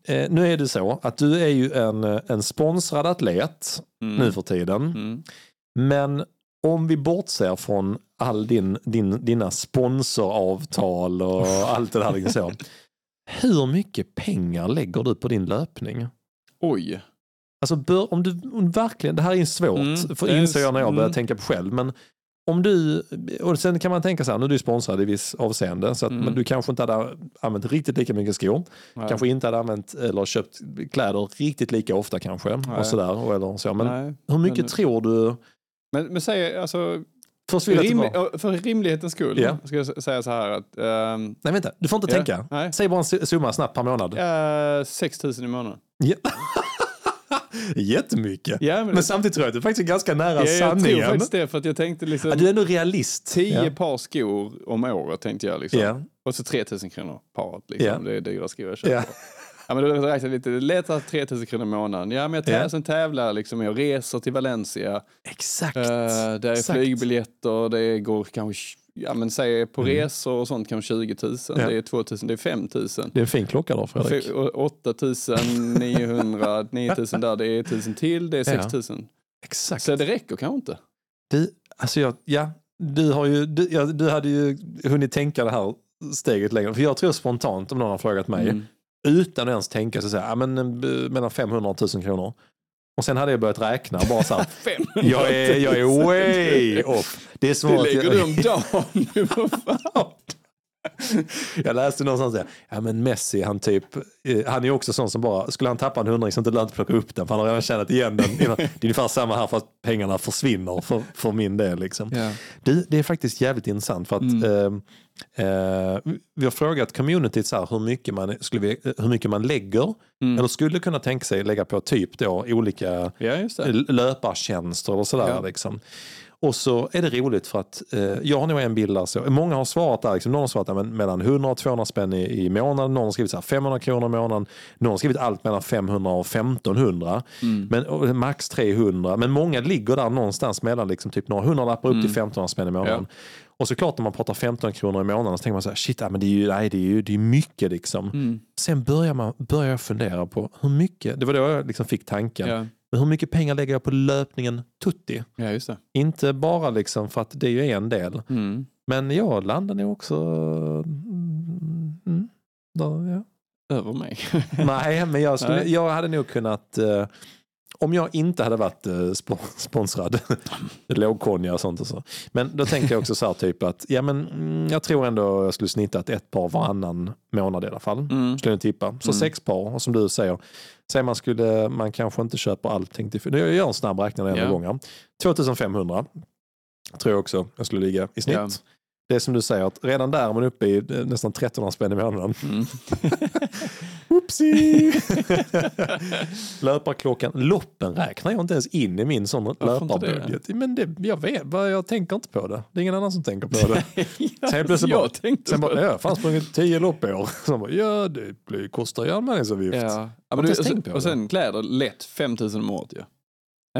Eh, nu är det så att du är ju en, eh, en sponsrad atlet Mm. nu för tiden. Mm. Men om vi bortser från all din, din, dina sponsoravtal och allt det där. Liksom så. Hur mycket pengar lägger du på din löpning? Oj. Alltså bör, om du om verkligen, det här är svårt, Mm, för inser jag när jag börjar mm. tänka på själv. Men om du, och sen kan man tänka så här, nu är du sponsrad i viss avseende, så att, Mm. du kanske inte hade använt riktigt lika mycket skor. Nej. Kanske inte hade använt eller köpt kläder riktigt lika ofta kanske. Nej. Och sådär, eller så. Men Nej. hur mycket Men- tror du, Men, men säg, alltså, först rim, för rimlighetens skull Ja. ska jag säga så här att ehm, Nej vänta, du får inte Ja, tänka. nej. Säg bara en su- summa snabbt per månad. eh, 6 000 i månaden. Ja. Jättemycket. Ja, men, Men samtidigt tror jag att du faktiskt är ganska nära ja, jag tror sanningen. faktiskt det för att jag tänkte liksom Ja, du är ändå realist. 10 Ja. par skor om året tänkte jag liksom. Ja. Och så 3 000 kronor paret liksom. Det är dyra skor jag köper. Ja. Ja, men då räknar jag lite, det är lätt att 3 000 kronor i månaden. Ja, men jag tävlar, Ja. sen tävlar liksom, jag reser till Valencia. Exakt. Uh, det är Exakt. flygbiljetter, det går kanske, ja men säg på Mm. resor och sånt kanske 20 000, det är 2 000, det är 5 000. Det är en fin klocka då Fredrik. F- och 8 900, 9 000 där, det är 1 000 till, det är 6 000. Exakt. Så det räcker kanske inte. Du, alltså jag, ja, du, har ju, du, ja, du hade ju hunnit tänka det här steget längre. För jag tror spontant, om någon har frågat mig, Mm. utan att ens tänka så säger jag, ja, men, eh, mellan 500 och 1000 kronor. Och sen hade jag börjat räkna bara så här, 500 jag är, jag är way off. Det är Det svårt. lägger du om dagen. nu, vad fan. Jag läste någonstans där, ja men Messi han typ, eh, han är också sån som bara, skulle han tappa en hundring så det inte lönt att plocka upp den för han har redan tjänat igen den. Det är ungefär samma här fast pengarna försvinner för, för min del liksom. Ja. Du, det är faktiskt jävligt intressant för att Mm. eh, eh, vi har frågat communityt så här, hur, mycket man, skulle vi, eh, hur mycket man lägger Mm. eller skulle kunna tänka sig lägga på typ då olika ja, det. löpartjänster och sådär. Ja. Liksom. Och så är det roligt för att eh, jag har nog en bild där. Så, många har svarat där, liksom, någon har svarat men, mellan 100 och 200 spänn i, i månaden, någon har skrivit så här, 500 kronor i månaden, någon har skrivit allt mellan 500 och 1500, men, och, max 300. Men många ligger där någonstans mellan liksom, typ några hundralappar upp till 1500 spänn i månaden. Och såklart när man pratar 15 kronor i månaden så tänker man så här, shit, ja, men det är ju, nej, det är ju det är mycket liksom. Mm. Sen börjar, man, börjar jag fundera på hur mycket, det var då jag liksom fick tanken, Ja. Men hur mycket pengar lägger jag på löpningen tutti? ja, just det. Inte bara liksom för att det är ju en del. Mm. Men jag landar nog också... Mm, mm, då, ja. Över mig. Nej, men jag, skulle, jag hade nog kunnat... Om jag inte hade varit eh, spo- sponsrad, lågkonja och sånt och så. Men då tänker jag också så här typ att, ja men mm, jag tror ändå jag skulle snittat ett par varannan månad i alla fall. Mm. Skulle jag tippa. Så Mm. sex par, och som du säger, säg man skulle, man kanske inte köper allting till, jag gör en snabb räkning en Ja. gång här. 2500 tror jag också jag skulle ligga i snitt. Ja. Det är som du säger, att redan där är man uppe i eh, nästan 1300 spänn i månaden. Mm. Oopsie! Löparklockan, loppen räknar jag inte ens in i min sån inte det? löparbudget. Men det, jag vet, jag tänker inte på det. Det är ingen annan som tänker på det. Sen plötsligt bara- jag tänkte Sen bara, det. jag fan sprungit tio lopp i år. Så bara, ja, det kostar ju anmälningsavgift. Ja. Ja, men du, och, sen, och sen kläder, lätt 5000 om året ju. Ja.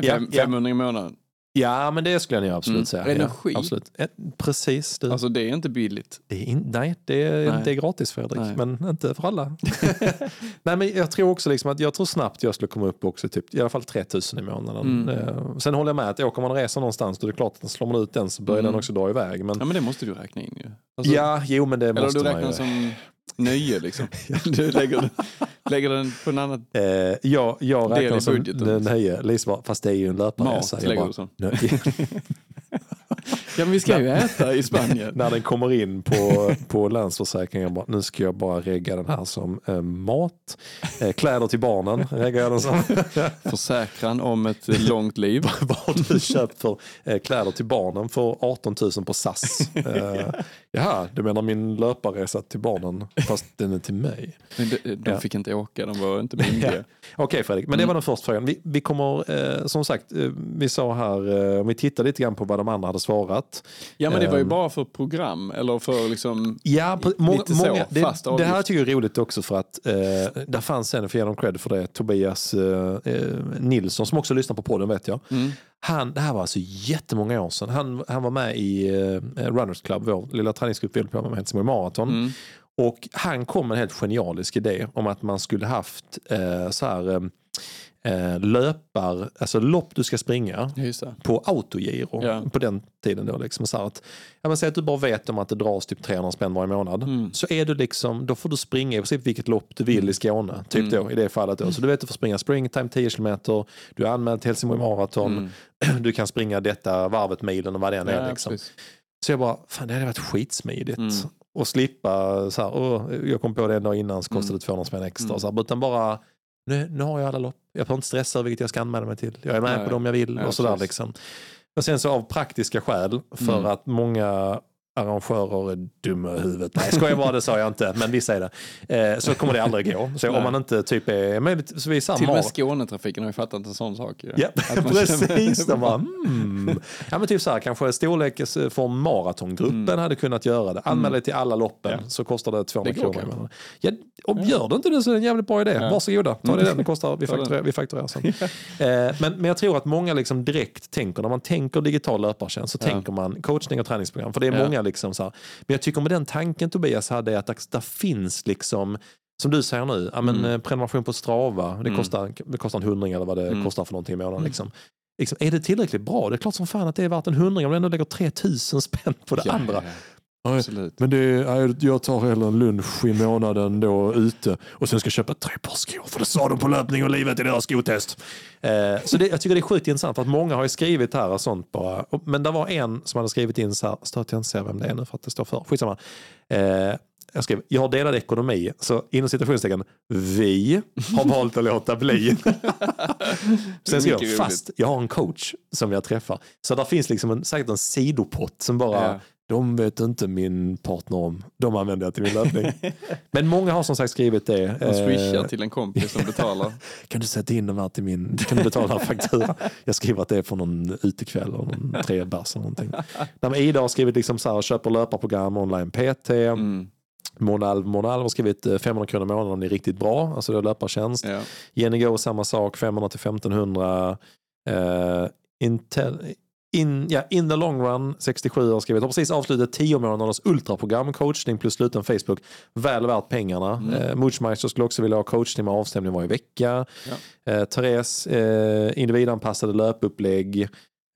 Ja, Fem, ja. 500 i månaden. Ja, men det skulle jag nog absolut Mm. säga. Energi. Ja, absolut. Precis. Du. Alltså det är inte billigt. Det är in, nej, det är, Nej. det är gratis Fredrik, Nej. men inte för alla. nej, men jag tror också liksom att jag tror snabbt jag skulle komma upp också typ, i alla fall 3000 i månaden. Mm. Eh, sen håller jag med att åker man och reser någonstans då är det klart att slår man ut den så börjar Mm. den också dra iväg. Men, Ja men det måste du räkna in ju. Alltså, ja, jo men det eller måste du man räknar ju. som nöje liksom. Du lägger, lägger den på en annan Eh, jag, jag Del i som budgeten. nöje, Lisa fast det är ju en löparresa. mat. Lägger bara, du som. Ja men vi ska ju äta i Spanien. När den kommer in på, på Länsförsäkringen, bara, nu ska jag bara regga den här som eh, mat. Eh, kläder till barnen reggar jag den som. Försäkran om ett långt liv. Vad har du köpt för eh, kläder till barnen för 18 000 på SAS? Eh, jaha, du menar min löparresa till barnen fast den är till mig. De, de Ja. fick inte åka, de var inte myndiga. Okej Fredrik, men det var den första frågan. Vi, vi kommer, eh, som sagt, eh, vi sa här, eh, om vi tittar lite grann på vad de andra hade svarat. Ja men det var ju Ehm. bara för program eller för liksom Ja, på, må, Lite så, många, det, fast det avgift. här tycker jag är roligt också för att eh, där fanns en, för ge dem cred för det, Tobias eh, eh, Nilsson som också lyssnar på podden vet jag. Mm. Han, det här var alltså jättemånga år sedan. Han, han var med i eh, Runners Club, vår lilla träningsgrupp vi höll på med Helsingborg Marathon. Mm. Och han kom med en helt genialisk idé om att man skulle haft eh, så här eh, eh, löpar, alltså lopp du ska springa på autogiro Ja. på den tiden. Då, liksom, så att, ja, men säg att du bara vet om att det dras typ 300 spänn varje månad. Mm. Så är du liksom, då får du springa i princip vilket lopp du vill i Skåne. Typ Mm. då, i det fallet. Då. Så du vet att du får springa springtime 10 km, du är anmäld till Helsingborg Marathon, Mm. du kan springa detta varvet milen och vad det än är. Ja, Liksom. Så jag bara, fan det hade varit skitsmidigt. Mm. Och slippa så här, åh, jag kom på det en dag innan så kostade det 200 spänn extra. Mm. Så här, utan bara, nu, nu har jag alla lopp. Jag får inte stressa vilket jag ska anmäla mig till. Jag är med Nej. på dem jag vill och sådär liksom. Och sen så av praktiska skäl, för Mm. att många arrangörer är dumma i huvudet. Nej, skojar bara, det sa jag inte, men vissa är det. Eh, så kommer det aldrig gå. Så om man inte typ är möjligtvis Till och med Skånetrafiken har ju fattat en sån sak. ju. Ja, precis. De bara, mm. ja, men typ så här, kanske storleksform maratongruppen hade kunnat göra det. Anmäl dig till alla loppen Mm. Ja. så kostar det 200 Det kronor. Ja, och gör du inte det så är det en jävligt bra idé. Ja. Varsågoda, ta det den. Det kostar, vi fakturerar, vi fakturerar sen. eh, men, men jag tror att många liksom direkt tänker, när man tänker digital löpartjänst så tänker man coachning och träningsprogram. För det är många liksom så här. Men jag tycker med den tanken Tobias hade, är att det, där finns liksom som du säger nu, ja, men, Mm. eh, prenumeration på Strava, det, Mm. kostar, det kostar en hundring eller vad det Mm. kostar för någonting i månaden. Mm. Liksom. Liksom, är det tillräckligt bra? Det är klart som fan att det är värt en hundring om du ändå lägger 3000 spänn på det Ja, andra. ja, Absolut. Men det är, jag tar hellre en lunch i månaden då ute och sen ska jag köpa tre par skor för det sa de på löpning och livet i deras skotest. Eh, så det, jag tycker det är sjukt intressant för att många har ju skrivit här och sånt bara. Men det var en som hade skrivit in så här, står att jag inte ser vem det är nu för att det står för. Skitsamma. Eh, jag skrev, jag har delad ekonomi, så inom citationstecken, vi har valt att låta bli. Sen skrev jag, fast jag har en coach som jag träffar. Så där finns liksom en, säkert en sidopott som bara Ja. De vet inte min partner om. De använder jag till min löpning. Men många har som sagt skrivit det. De swishar Eh, till en kompis som betalar. kan du sätta in den här till min, kan du betala fakturan? Jag skriver att det är för någon utekväll och någon tre bärs eller någonting. Ida har skrivit liksom så här, köper löparprogram, online PT. Mm. Monalv, Monalv har skrivit eh, 500 kronor i månaden är riktigt bra, alltså det är löpartjänst. Ja. Jenny Go samma sak, 500 till 1500. Uh, Intel, in, ja, in the long run, 67 har skrivit, har precis avslutat 10 månaders ultraprogram, coachning plus sluten Facebook. Väl värt pengarna. Mm. Uh, Moochmeister skulle också vilja ha coachning med avstämning varje vecka. Ja. Uh, Therese, uh, individanpassade löpupplägg.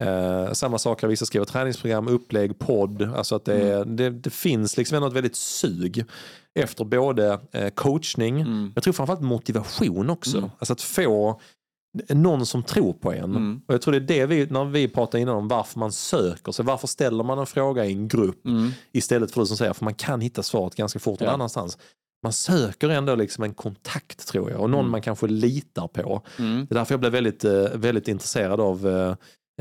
Uh, samma sak har vissa skrivit, träningsprogram, upplägg, podd. Alltså att det, Mm. det, det finns liksom ändå ett väldigt sug efter både eh, coachning, Mm. jag tror framförallt motivation också. Mm. Alltså att få någon som tror på en. Mm. Och jag tror det är det vi, när vi pratar innan om varför man söker sig. Varför ställer man en fråga i en grupp Mm. istället för du som säger, för man kan hitta svaret ganska fort någon Ja. annanstans. Man söker ändå liksom en kontakt tror jag och någon Mm. man kanske litar på. Mm. Det är därför jag blev väldigt, eh, väldigt intresserad av eh,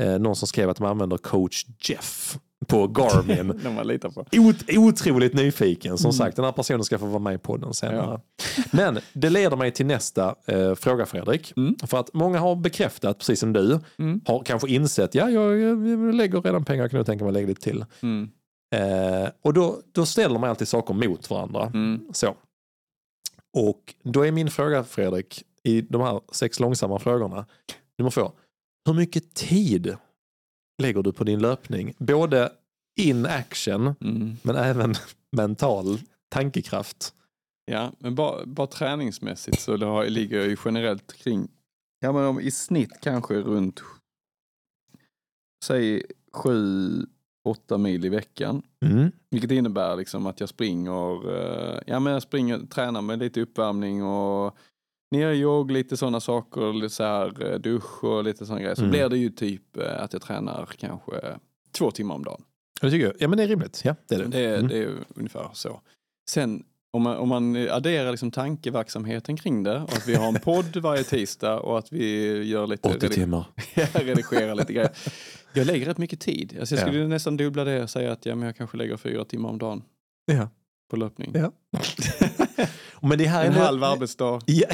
eh, någon som skrev att de använder coach Jeff på Garmin. De man litar på. Ot otroligt nyfiken. Som Mm. sagt, den här personen ska få vara med i podden senare. Men det leder mig till nästa eh, fråga Fredrik. Mm. För att många har bekräftat, precis som du, Mm. har kanske insett, ja jag, jag, jag lägger redan pengar, jag kan nog tänka mig att lägga lite till. Mm. Eh, och då, då ställer man alltid saker mot varandra. Mm. Så. Och då är min fråga Fredrik, i de här sex långsamma frågorna, nummer två. Hur mycket tid lägger du på din löpning? Både in action, Mm. men även mental tankekraft. Ja, men bara, bara träningsmässigt så det har, ligger jag ju generellt kring, ja men om, i snitt kanske runt, säg sju, åtta mil i veckan. Mm. Vilket innebär liksom att jag springer, eh, ja men jag springer, tränar med lite uppvärmning och nerjogg, lite sådana saker, lite så här eh, dusch och lite sådana grejer. Så Mm. blir det ju typ eh, att jag tränar kanske två timmar om dagen. Det tycker jag. Ja men det är rimligt. Ja, det är det. Det Mm. det är ungefär så. Sen om man, om man adderar liksom tankeverksamheten kring det och att vi har en podd varje tisdag och att vi gör lite 80 redig- timmar. redigerar lite grejer. Jag lägger rätt mycket tid. Alltså jag Ja. skulle nästan dubbla det och säga att ja, men jag kanske lägger fyra timmar om dagen Ja. på löpning. Ja. Men det här är En ändå- halv arbetsdag. Ja.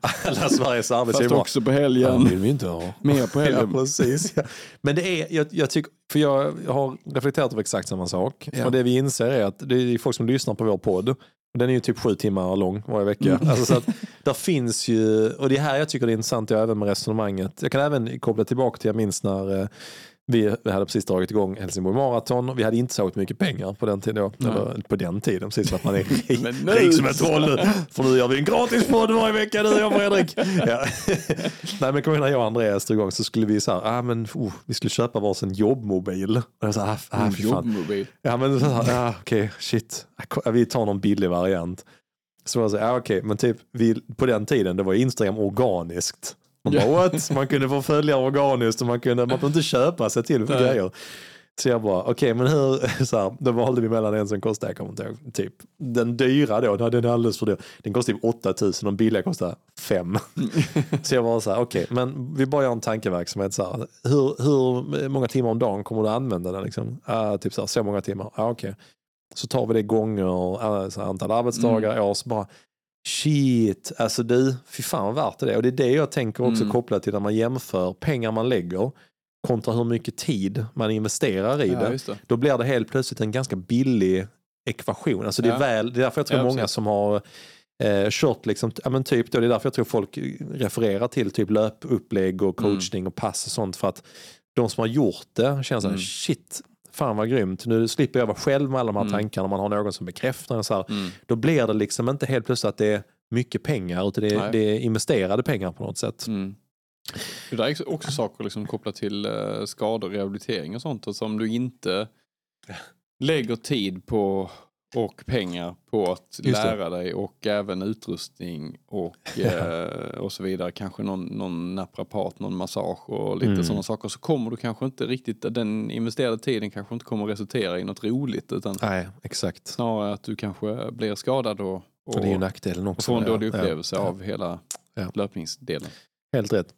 Alla Sveriges Fast arbetsgivare. också på Ja, helgen. vill vi inte ha. Mer på Ja, helgen. precis. Ja. Men det är, jag, jag tycker, för jag har reflekterat över exakt samma sak. Ja. Och det vi inser är att det är folk som lyssnar på vår podd. Och den är ju typ sju timmar lång varje vecka. Mm. Alltså, så att där finns ju, och det är här jag tycker det är intressant, jag även med resonemanget. Jag kan även koppla tillbaka till, jag minns när eh, vi, vi hade precis dragit igång Helsingborg Marathon. Vi hade inte så mycket pengar på den tiden. Då. Eller på den tiden, precis att man är rik, nu rik som ett troll nu. För nu gör vi en gratis podd varje vecka, du och jag Fredrik. Ja. Nej men kommer ihåg när jag och Andreas drog igång så skulle vi så här, ah, men, oh, vi skulle köpa varsin jobbmobil. Och jag sa, ah, ah, fan. Jobbmobil. Ja men ah, okej, shit. Ah, Vi tar någon billig variant. Så jag sa, ah, okej, men typ vi, på den tiden det var Instagram organiskt. Man bara, what? Man kunde få följa organiskt och man kunde, man inte köpa sig till för grejer. Så jag bara, okej men hur, så här, då valde vi mellan en som kostade, jag kommer inte ihåg, typ den dyra då, den är alldeles för dyr. Den kostar typ 8000, de billiga kostar 5. så jag var så här, okej men vi bara gör en tankeverksamhet så här, hur, hur många timmar om dagen kommer du använda den liksom? Ah, typ så, här, så många timmar, ah, okej. Så tar vi det gånger ah, så här, antal arbetsdagar, år, så bara Shit, alltså du, fy fan vad värt det är. Och det är det jag tänker också Mm. kopplat till när man jämför pengar man lägger kontra hur mycket tid man investerar i Ja, det. det. Då blir det helt plötsligt en ganska billig ekvation. Alltså det, är Ja. väl, det är därför jag tror Ja, många precis. som har eh, kört, liksom, ja, men typ då, det är därför jag tror folk refererar till typ löpupplägg och Mm. coachning och pass och sånt. För att de som har gjort det känner så här, Mm. shit, fan vad grymt. Nu slipper jag vara själv med alla de här Mm. tankarna. Man har någon som bekräftar en så här. Mm. Då blir det liksom inte helt plötsligt att det är mycket pengar utan det är, det är investerade pengar på något sätt. Mm. Det där är också- saker liksom kopplat till uh, skador, rehabilitering och sånt. Och som du inte lägger tid på och pengar på att lära dig och även utrustning och, eh, och så vidare. Kanske någon, någon naprapat, någon massage och lite Mm. sådana saker. Så kommer du kanske inte riktigt, den investerade tiden kanske inte kommer resultera i något roligt utan Nej, exakt. snarare att du kanske blir skadad och, Och och, det är ju nackdelen också. får en Ja, dålig ja, upplevelse ja. av hela Ja. löpningsdelen. Helt rätt.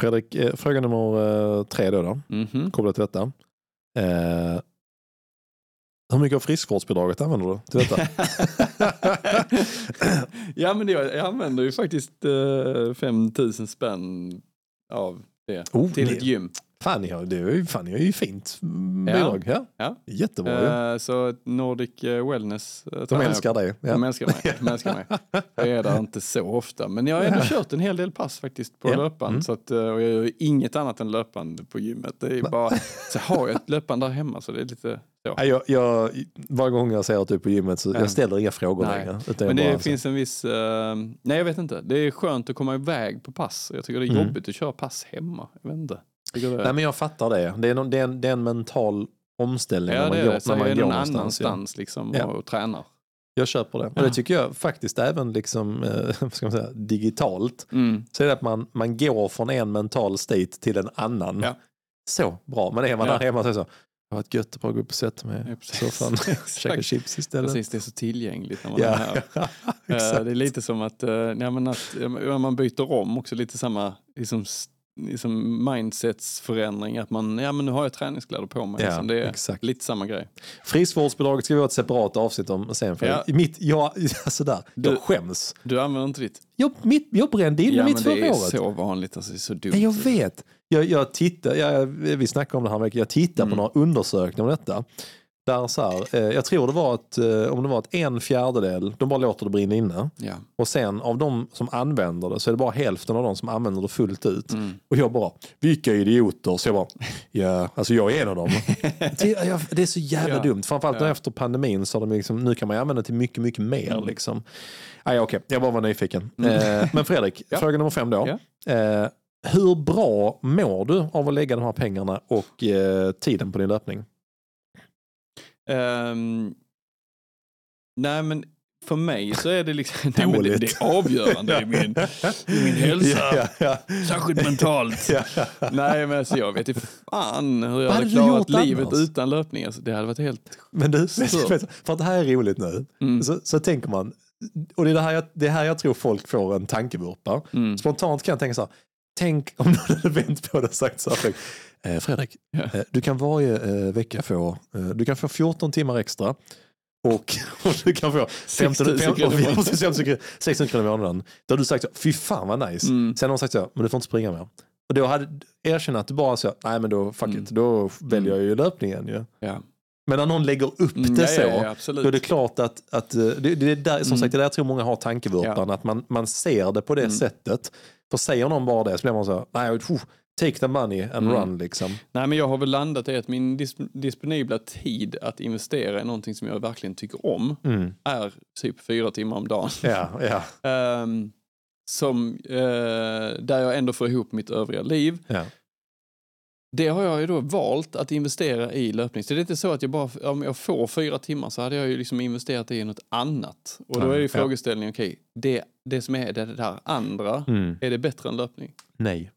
Fredrik, eh, fråga nummer eh, tre då, då Mhm. kopplat till detta. Eh, hur mycket av friskvårdsbidraget använder du till detta? ja, men det, jag använder ju faktiskt eh, 5000 spänn av det Oh, till ett gym. Fan, ni har, det är ju, fan, ni har ju fint bidrag. Ja. Ja. Jättebra ju. Eh, så Nordic eh, Wellness. eh, De älskar dig. Ja. De älskar mig. De älskar mig. Jag är där inte så ofta. Men jag har ändå kört en hel del pass faktiskt på Ja. löpband. Mm. Så att, och jag gör inget annat än löpband på gymmet. Det är bara, så har jag ett löpband där hemma så det är lite. Nej, Jag, jag, varje gång jag ser att du är på gymmet så Ja. jag ställer inga frågor Nej. längre. Men det finns en viss, eh, nej jag vet inte. Det är skönt att komma iväg på pass. Jag tycker det är Mm. jobbigt att köra pass hemma. Jag vet inte. Nej men jag fattar det. Det är, någon, det är, en, det är en mental omställning ja när man det är går, när man är går någon någonstans. Ja. annanstans liksom Ja. och tränar. Jag köper det. Och Ja. det tycker jag faktiskt även liksom, eh, vad ska man säga, digitalt. Mm. Så är det att man, man går från en mental state till en annan. Ja. Så bra. Men är man Ja. där hemma så är det så. Det var ett gött att bara gå upp och sätta mig Ja, i soffan. Käka Exakt. chips istället. Precis, det är så tillgängligt när man är Ja, här. Eh, exakt. Det är lite som att, eh, ja, men att ja, man byter om också, lite samma liksom, liksom mindsetsförändring. Att man, ja men nu har jag träningskläder på mig. Ja, liksom. Det är exakt. lite samma grej. Friskvårdsbidraget ska vi ha ett separat avsnitt om sen. För Ja. mitt, jag, alltså där, Du- jag skäms. Du använder inte ditt? Jag, mitt, jag brände in ja mitt förra det är året. så vanligt, alltså, det är så dumt. Ja, jag vet. Jag, jag tittar, jag, vi snackade om det här veckan, jag tittar Mm. på några undersökningar om detta. Där så här, eh, jag tror det var att, eh, om det var att en fjärdedel, de bara låter det brinna inne. Ja. Och sen av de som använder det så är det bara hälften av de som använder det fullt ut. Mm. Och jag bara, vilka idioter. Så jag bara, ja, alltså jag är en av dem. det, jag, det är så jävla Ja. dumt. Framförallt nu Ja. efter pandemin så har de liksom, nu kan man använda det till mycket, mycket mer. Mm. Liksom. Ah, ja, okej, jag bara var nyfiken. Mm. Eh, men Fredrik, Ja. fråga nummer fem då. Eh, hur bra mår du av att lägga de här pengarna och eh, tiden på din löpning? Ehm, nej men för mig så är det liksom, nej, men det, det är avgörande i min, i min hälsa. Ja, ja, Särskilt mentalt. ja. Nej men alltså jag vet inte fan hur jag hade klarat livet annars? utan löpning. Alltså, det hade varit helt... Men du, för att det här är roligt nu, Mm. så, så tänker man, och det är det, här jag, det är här jag tror folk får en tankevurpa. Mm. Spontant kan jag tänka så här, tänk om någon hade vänt på det och sagt så här, Fredrik, Ja. eh, du kan varje eh, vecka få, eh, du kan få 14 timmar extra och, och du kan få 15, 6 000 15, kronor i månaden. 16 16 kronor i månaden. Då har du sagt fy fan vad nice. Mm. Sen har de sagt så, men du får inte springa mer. Och då hade erkänt att du bara så, nej men då fuck Mm. it, då väljer jag ju löpningen ju. Ja. Men när någon lägger upp Mm, det ja, så, ja, då är det klart att, att eh, det, det är där, som Mm. sagt, det är där jag tror många har tankevurpan, att man, man ser det på det Mm. sättet. För säger någon bara det så blir man så, nej, phew, take the money and Mm. run liksom. Nej men jag har väl landat i att min dis- disponibla tid att investera i någonting som jag verkligen tycker om Mm. är typ fyra timmar om dagen. Ja, ja, Ehm, som, eh, där jag ändå får ihop mitt övriga liv. ja. Det har jag ju då valt att investera i löpning. Så det är inte så att jag bara, om jag får fyra timmar så hade jag ju liksom investerat i något annat. Och då är ju frågeställningen, okej, det, det som är det där andra, Mm. är det bättre än löpning? Nej.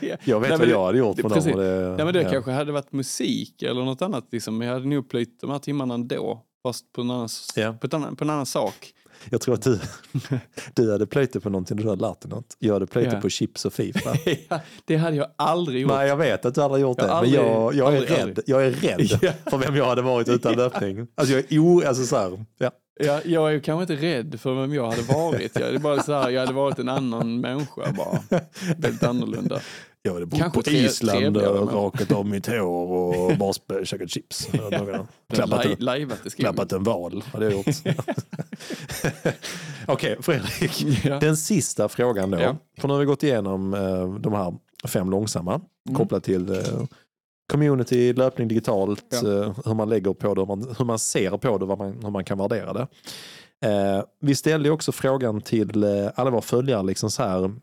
Ja. Jag vet Nej, vad det- jag hade gjort precis. dem. Det, Nej men det ja. kanske hade varit musik eller något annat. Liksom. Jag hade nog plöjt de här timmarna ändå. Fast på en annan, Ja. på annan, på en annan sak. Jag tror att du, du hade plöjt det på någonting du hade lärt dig något. Jag hade plöjt det Ja. på chips och Fifa. Ja, det hade jag aldrig gjort. Nej, jag vet att du hade gjort Jag det. har men jag, aldrig- jag, är aldrig, rädd. aldrig. jag är rädd för vem jag hade varit utan löpning. Alltså jag är o... Alltså så här, ja. Jag, jag är kanske inte rädd för vem jag hade varit. Jag är bara så här, jag hade varit en annan människa bara. Väldigt annorlunda. Jag hade bott Kanske på tre- Island och rakat av mitt hår och bara käkat chips. klappat, en, klappat en val hade jag gjort. Okej, Fredrik. Ja. Den sista frågan då. Ja. För nu har vi gått igenom eh, de här fem långsamma Mm. kopplat till eh, community, löpning digitalt, Ja. eh, hur man lägger på det, hur man, hur man ser på det, vad man, hur man kan värdera det. Eh, vi ställde också frågan till eh, alla våra följare, liksom så här,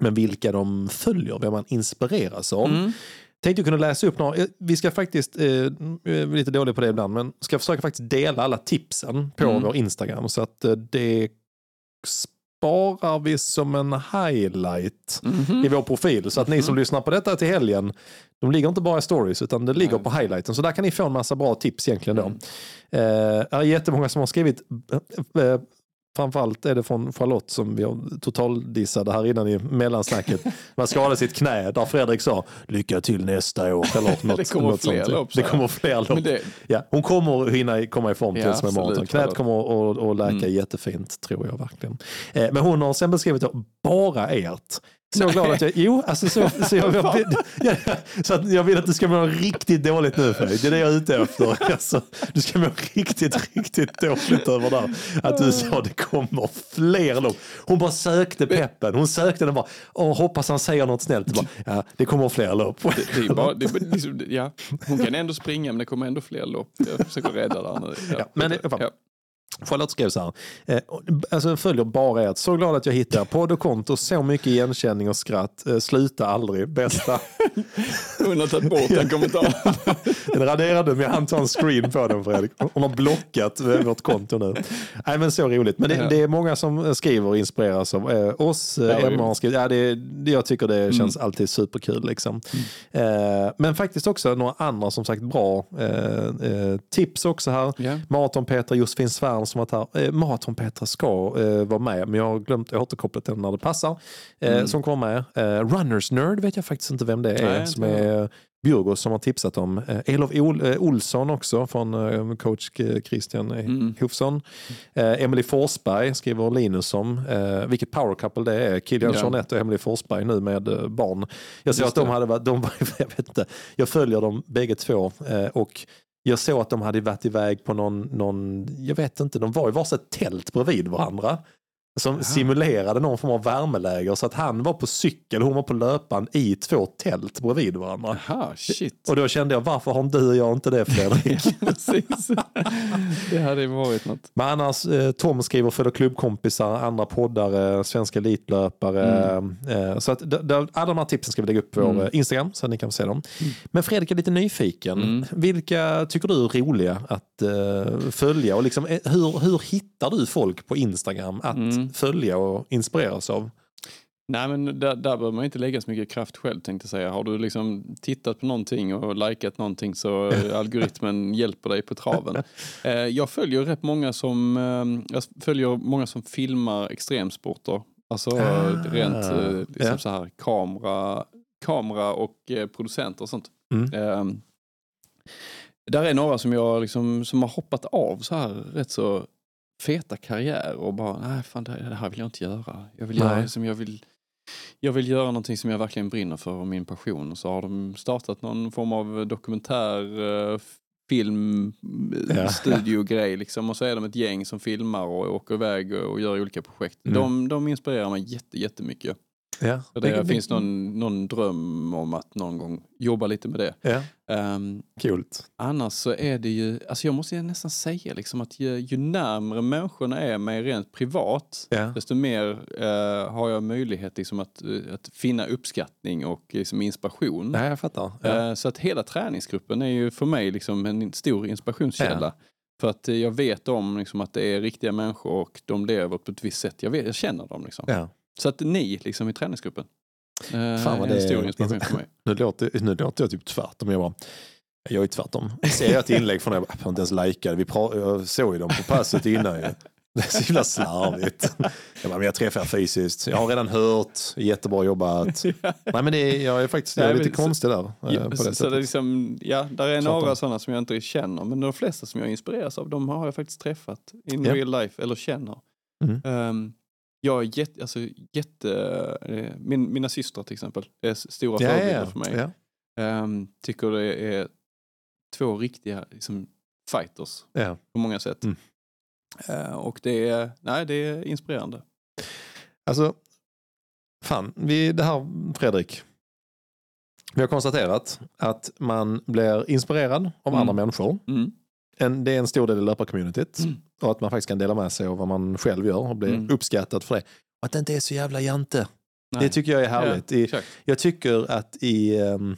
men vilka de följer, vem man inspireras av. Mm. Tänkte kunna läsa upp några, eh, vi ska faktiskt, eh, är lite dåliga på det ibland, men ska försöka faktiskt dela alla tipsen på Mm. vår Instagram så att eh, det sparar vi som en highlight Mhm. i vår profil. Så att ni som lyssnar på detta till helgen, de ligger inte bara i stories utan det ligger Nej. på highlighten. Så där kan ni få en massa bra tips egentligen då. Mm. Eh, det är jättemånga som har skrivit eh, eh, framförallt är det från Charlotte som vi har totaldissade här innan i mellansnacket. Man skadade sitt knä där Fredrik sa lycka till nästa år. Eller något, det kommer något fler sånt. lopp, Det kommer fler lopp. Det, Ja, hon kommer hinna komma i form till Ja, som maraton. Knät kommer att, läka Mm. jättefint, tror jag verkligen. Eh, men hon har sen beskrivit bara ert. Så glad att jag, jo, alltså så, så, jag, jag, ja, så att jag vill att du ska må riktigt dåligt nu Fredrik. Det är det jag är ute efter. Alltså, du ska må riktigt, riktigt dåligt över det. Att du sa det kommer fler lopp. Hon bara sökte peppen. Hon sökte den bara, Åh, hoppas han säger något snällt. Bara, ja, det kommer fler lopp. det, det bara, det, liksom, ja, hon kan ändå springa men det kommer ändå fler lopp. Jag försöker rädda där nu. Ja, men det- ja. Charlotte skrev så här. Eh, alltså följer bara ert. Så glad att jag hittar podd och konto. Så mycket igenkänning och skratt. Eh, sluta aldrig. Bästa. Hon har tagit bort den kommentaren. Den raderade men jag hann ta en screen på den Fredrik. Hon har blockat eh, vårt konto nu. Nej men så roligt. Men det, Ja. det är många som skriver och inspireras av eh, oss. Ja, Eh, Emma roligt. har skrivit. Ja, det, jag tycker det känns alltid superkul. Liksom. Eh, men faktiskt också några andra som sagt bra eh, eh, tips också här. Ja. Maraton-Petra, Josefin Svärn som varit här. Eh, Maraton-Petra ska eh, vara med, men jag har glömt, återkopplat den när det passar. Eh, Som kommer med. Eh, Runners Nerd vet jag faktiskt inte vem det är. Nej, som är Bjurgås som har tipsat om. Eh, Elof Ol, eh, Olsson också från eh, coach Christian eh, Mm. Hofsson. Eh, Emily Forsberg skriver Linus om. Eh, vilket power couple det är. Kilian Ja. Jeanette och Emily Forsberg nu med eh, barn. Jag såg att de hade varit, de var, jag vet inte, jag följer dem bägge två eh, och jag såg att de hade varit iväg på någon, någon jag vet inte, de var i varsitt tält bredvid varandra. Som simulerade någon form av värmeläger så att han var på cykel, hon var på löpan i två tält bredvid varandra. Aha, shit. Och då kände jag, varför har du och jag inte det Fredrik? Precis. Det hade ju varit något. Men annars, eh, Tom skriver för klubbkompisar, andra poddare, svenska elitlöpare. Eh, så att alla de här tipsen ska vi lägga upp på vår eh, Instagram så att ni kan se dem. Men Fredrik är lite nyfiken. Mm. Vilka tycker du är roliga att eh, följa? Och liksom, hur, hur hittar du folk på Instagram att Mm. följa och inspireras av? Nej men där, där behöver man inte lägga så mycket kraft själv tänkte jag säga. Har du liksom tittat på någonting och likat någonting så eh, algoritmen hjälper dig på traven. Eh, Jag följer rätt många som, eh, jag följer många som filmar extremsporter. Alltså Ah, rent liksom ja. så här kamera, kamera och producenter och sånt. Mm. Där är några som jag liksom, som har hoppat av så här rätt så feta karriär och bara, nej fan det, det här vill jag inte göra. Jag vill göra Nej. som jag vill jag vill göra någonting som jag verkligen brinner för och min passion. Och så har de startat någon form av dokumentär, eh, film, eh, Ja. liksom. Och så är de ett gäng som filmar och åker iväg och och gör olika projekt. Mm. De, de inspirerar mig jätte, jättemycket. Ja. Så det, finns någon, någon dröm om att någon gång jobba lite med det. Ja, Ehm, kul. Annars så är det ju, alltså jag måste nästan säga liksom att ju, ju närmre människorna är mig rent privat, Ja. desto mer eh, har jag möjlighet liksom att, eh, att finna uppskattning och liksom inspiration. Nej, jag fattar. Ja. Eh, så att hela träningsgruppen är ju för mig liksom en stor inspirationskälla. För att jag vet om liksom att det är riktiga människor och de lever på ett visst sätt. Jag, vet, jag känner dem liksom. Ja. Så att ni liksom i träningsgruppen eh, Fan vad är en det stor inspiration för mig. Nu låter, nu låter jag typ tvärtom. Jag, bara, jag är tvärtom. Ser jag ett inlägg från er, jag har inte ens likat det. Jag såg ju dem på passet innan. Ju. Det är så himla slarvigt. Jag, bara, men jag träffar er fysiskt. Jag har redan hört. Jättebra jobbat. Nej, men det är, jag är faktiskt jag är Nej, lite så- konstig där. eh, Ja, på det så, det är liksom, ja, där är några sådana som jag inte känner, men de flesta som jag inspireras av, de har jag faktiskt träffat in Ja. real life, eller känner. Mm. Ehm, jag är jätte, alltså, jätte eh, min, mina systrar till exempel, är stora Ja, förebilder för mig. ja. Ehm, tycker det är två riktiga liksom, fighters Ja. på många sätt. Mm. Eh, och det är, nej, det är inspirerande. Alltså, fan, vi, det här Fredrik. Vi har konstaterat att man blir inspirerad av Mm. andra människor. Mm. En, det är en stor del i löparcommunityt. Mm. Och att man faktiskt kan dela med sig av vad man själv gör och bli Mm. uppskattad för det. Och att det inte är så jävla jante. Nej. Det tycker jag är härligt. Ja, I, jag tycker att i, ehm,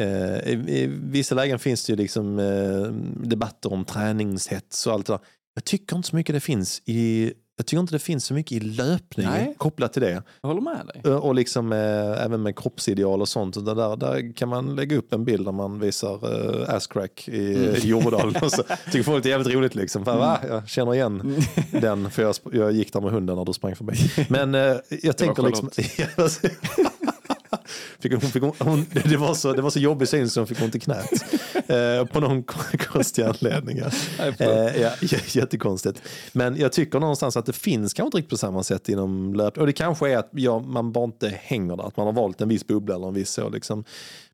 eh, i, i vissa lägen finns det ju liksom eh, debatter om träningshets och allt det där. Jag tycker inte så mycket det finns i Jag tycker inte det finns så mycket i löpning Nej. kopplat till det. Jag håller med dig. Ö, Och liksom eh, även med kroppsideal och sånt. Och det där, där kan man lägga upp en bild där man visar eh, asscrack i, Mm. och så tycker folk det är jävligt roligt liksom. För, va? Jag känner igen den för jag, jag gick där med hunden när du sprang förbi. Men eh, jag tänker liksom... Fick hon, fick hon, hon, det, var så, det var så jobbig syn så hon fick ont i knät. Eh, på någon konstig anledning. Ja. Eh, ja, jättekonstigt. Men jag tycker någonstans att det finns kanske inte riktigt på samma sätt inom löpning. Och det kanske är att ja, man bara inte hänger där. Att man har valt en viss bubbla eller en viss så. Liksom.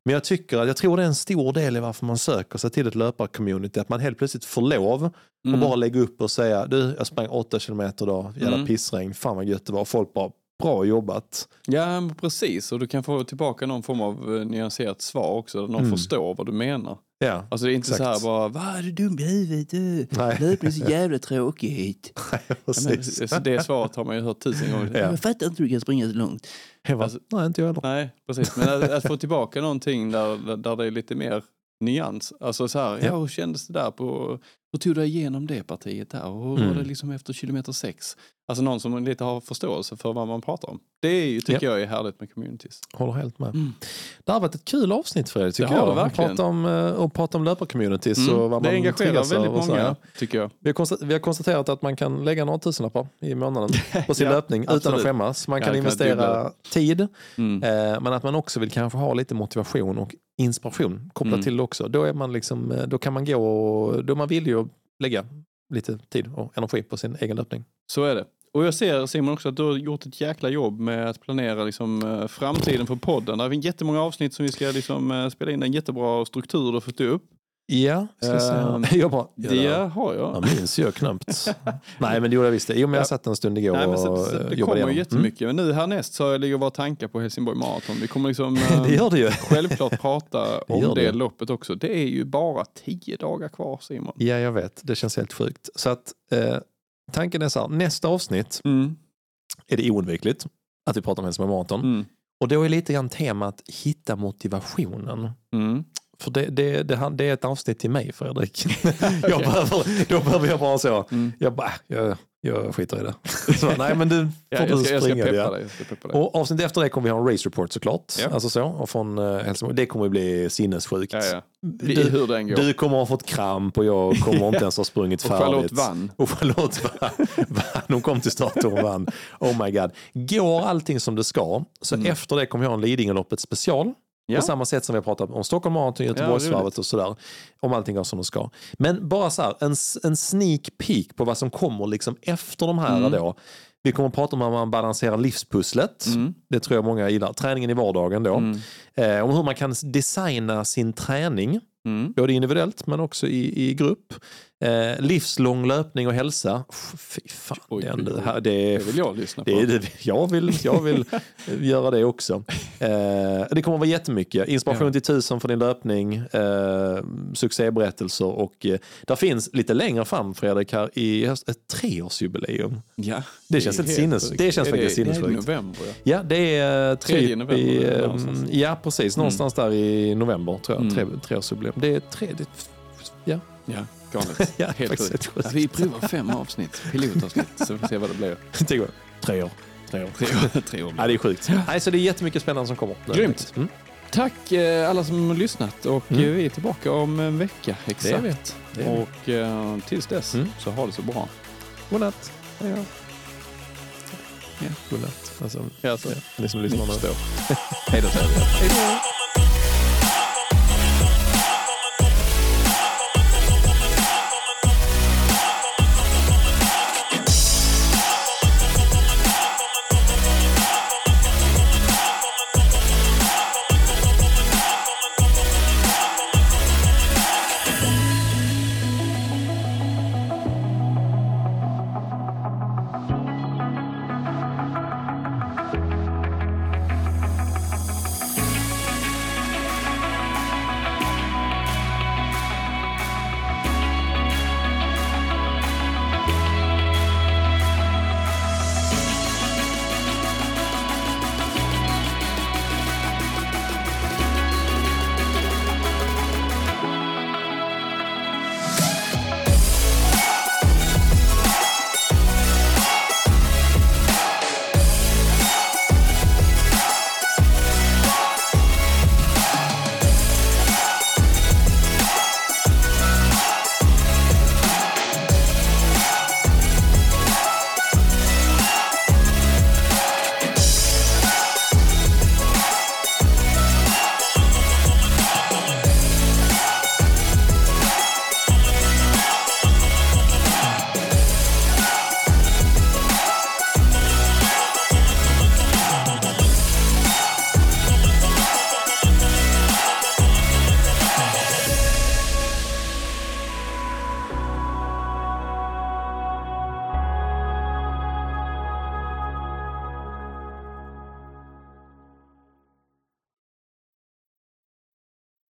Men jag tycker att jag tror det är en stor del i varför man söker sig till ett löparcommunity. Att man helt plötsligt får lov att bara lägga upp och säga du jag sprang åtta kilometer idag, jävla Mm. pissregn, fan vad gött det var. Och folk bara bra jobbat. Ja, precis. Och du kan få tillbaka någon form av eh, nyanserat svar också. Där någon Mm. förstår vad du menar. Ja, Alltså det är inte Exakt. så här bara, vad är du dum i huvudet? Du? Nej. Löpning är så jävla tråkigt. Ja, men, precis. så det svaret har man ju hört tusen gånger. Ja. Jag fattar inte hur du kan springa så långt. Bara, Alltså- nej, inte jag heller. Nej, precis. Men att, att få tillbaka någonting där, där det är lite mer nyans. Alltså så här, ja. Ja. hur kändes det där på, hur tog du igenom det partiet där? Och hur var Mm. det liksom efter kilometer sex? Alltså någon som lite har förståelse för vad man pratar om. Det är ju, tycker jag är härligt med communities. Håller helt med. Mm. Det har varit ett kul avsnitt Fredrik, tycker Det har jag. det Att verkligen. prata om, eh, och prata om löparcommunities Mm. och vad det man engagerar väldigt så många, tycker jag. Vi har, konstaterat, vi har konstaterat att man kan lägga några tusenlappar i månaden på sin Ja, löpning utan absolut. att skämmas. Man Ja, kan det kan dubbla investera tid, Mm. eh, men att man också vill kanske ha lite motivation och inspiration kopplat Mm. till det också. Då, är man liksom, eh, då kan man gå och då är man villig att lägga lite tid och energi på sin egen löpning. Så är det. Och jag ser Simon också att du har gjort ett jäkla jobb med att planera liksom, eh, framtiden för podden. Det finns jättemånga avsnitt som vi ska liksom, eh, spela in. En jättebra struktur du har fått upp. Ja. Ehm, jag bara, ja, Det har jag. jag minns ju knappt. Nej, men det gjorde jag visst. Jo, men jag Ja. satt en stund igår Nej, men så, och så, det kommer ju igenom. jättemycket. Men nu härnäst så ligger våra tankar på Helsingborg Marathon. Vi kommer liksom Mm. Det gör det ju. självklart prata om det det. loppet också. Det är ju bara tio dagar kvar Simon. Ja, jag vet. Det känns helt sjukt. Så att eh, tanken är så här, nästa avsnitt Mm. är det oundvikligt att vi pratar om Helsingborg Marathon. Mm. Och då är lite grann temat hitta motivationen. Mm. För det, det, det, det är ett avsnitt till mig Fredrik. jag behöver, då behöver jag bara så, Mm. jag bara, jag, jag skiter i det. Så, nej men du Ja, får jag, ska, jag ska springa. peppa ja. dig. Jag ska peppa dig. Och avsnitt efter det kommer vi ha en race report såklart. Ja. Alltså så, och från eh, Helsingborg. Det kommer bli sinnessjukt. Ja, ja. Du- den går. Du kommer ha fått kramp och jag kommer inte ens ha sprungit och färdigt. Charlotte vann. Och Charlotte vann. vann. Hon kom till starten och vann. Oh my god. Går allting som det ska, så Mm. efter det kommer vi ha en Lidingöloppet special. Ja. På samma sätt som vi har pratat om Stockholm Marathon, Göteborgsvarvet roligt. och sådär. Om allting går som det ska. Men bara så här, en, en sneak peek på vad som kommer liksom efter de här Mm. då. Vi kommer att prata om hur man balanserar livspusslet. Mm. Det tror jag många gillar. Träningen i vardagen då. Mm. Eh, om hur man kan designa sin träning Mm. både individuellt men också i, i grupp. Eh, livslång löpning och hälsa. Fy fan, Oj, den, oj, oj. det, här, det, Det vill jag lyssna på. det, det, jag vill, jag vill göra det också. Eh, det kommer att vara jättemycket. Inspiration Ja. till tusen för din löpning, eh, succéberättelser och eh, där finns lite längre fram Fredrik här i höst ett treårsjubileum. Ja, Det känns helt sinnes- det känns faktiskt det, Det är sinnessjukt. november ja. Ja, det är eh, Tredje typ november i, eh. Ja, precis. Någonstans där i november tror jag. Mm. Tre, treårsjubileum. Det är tre, det, ja. Ja, galet. Ja, Helt sjukt. Ja, vi provar fem avsnitt, pilotavsnitt, så får vi se vad det blir. Tre år. Tre år. Tre år. Tre år. Tre år. Ja, det är sjukt. Nej, så det är jättemycket spännande som kommer. Grymt. Mm. Tack eh, alla som har lyssnat och Mm. eh, vi är tillbaka om en vecka Det är exakt. vi. Det är vi. Och eh, tills dess Mm. så ha det så bra. Godnatt. Ja. Godnatt. Alltså, Ja, så. ja, ni som lyssnar nu. Hej då säger vi. Hej då.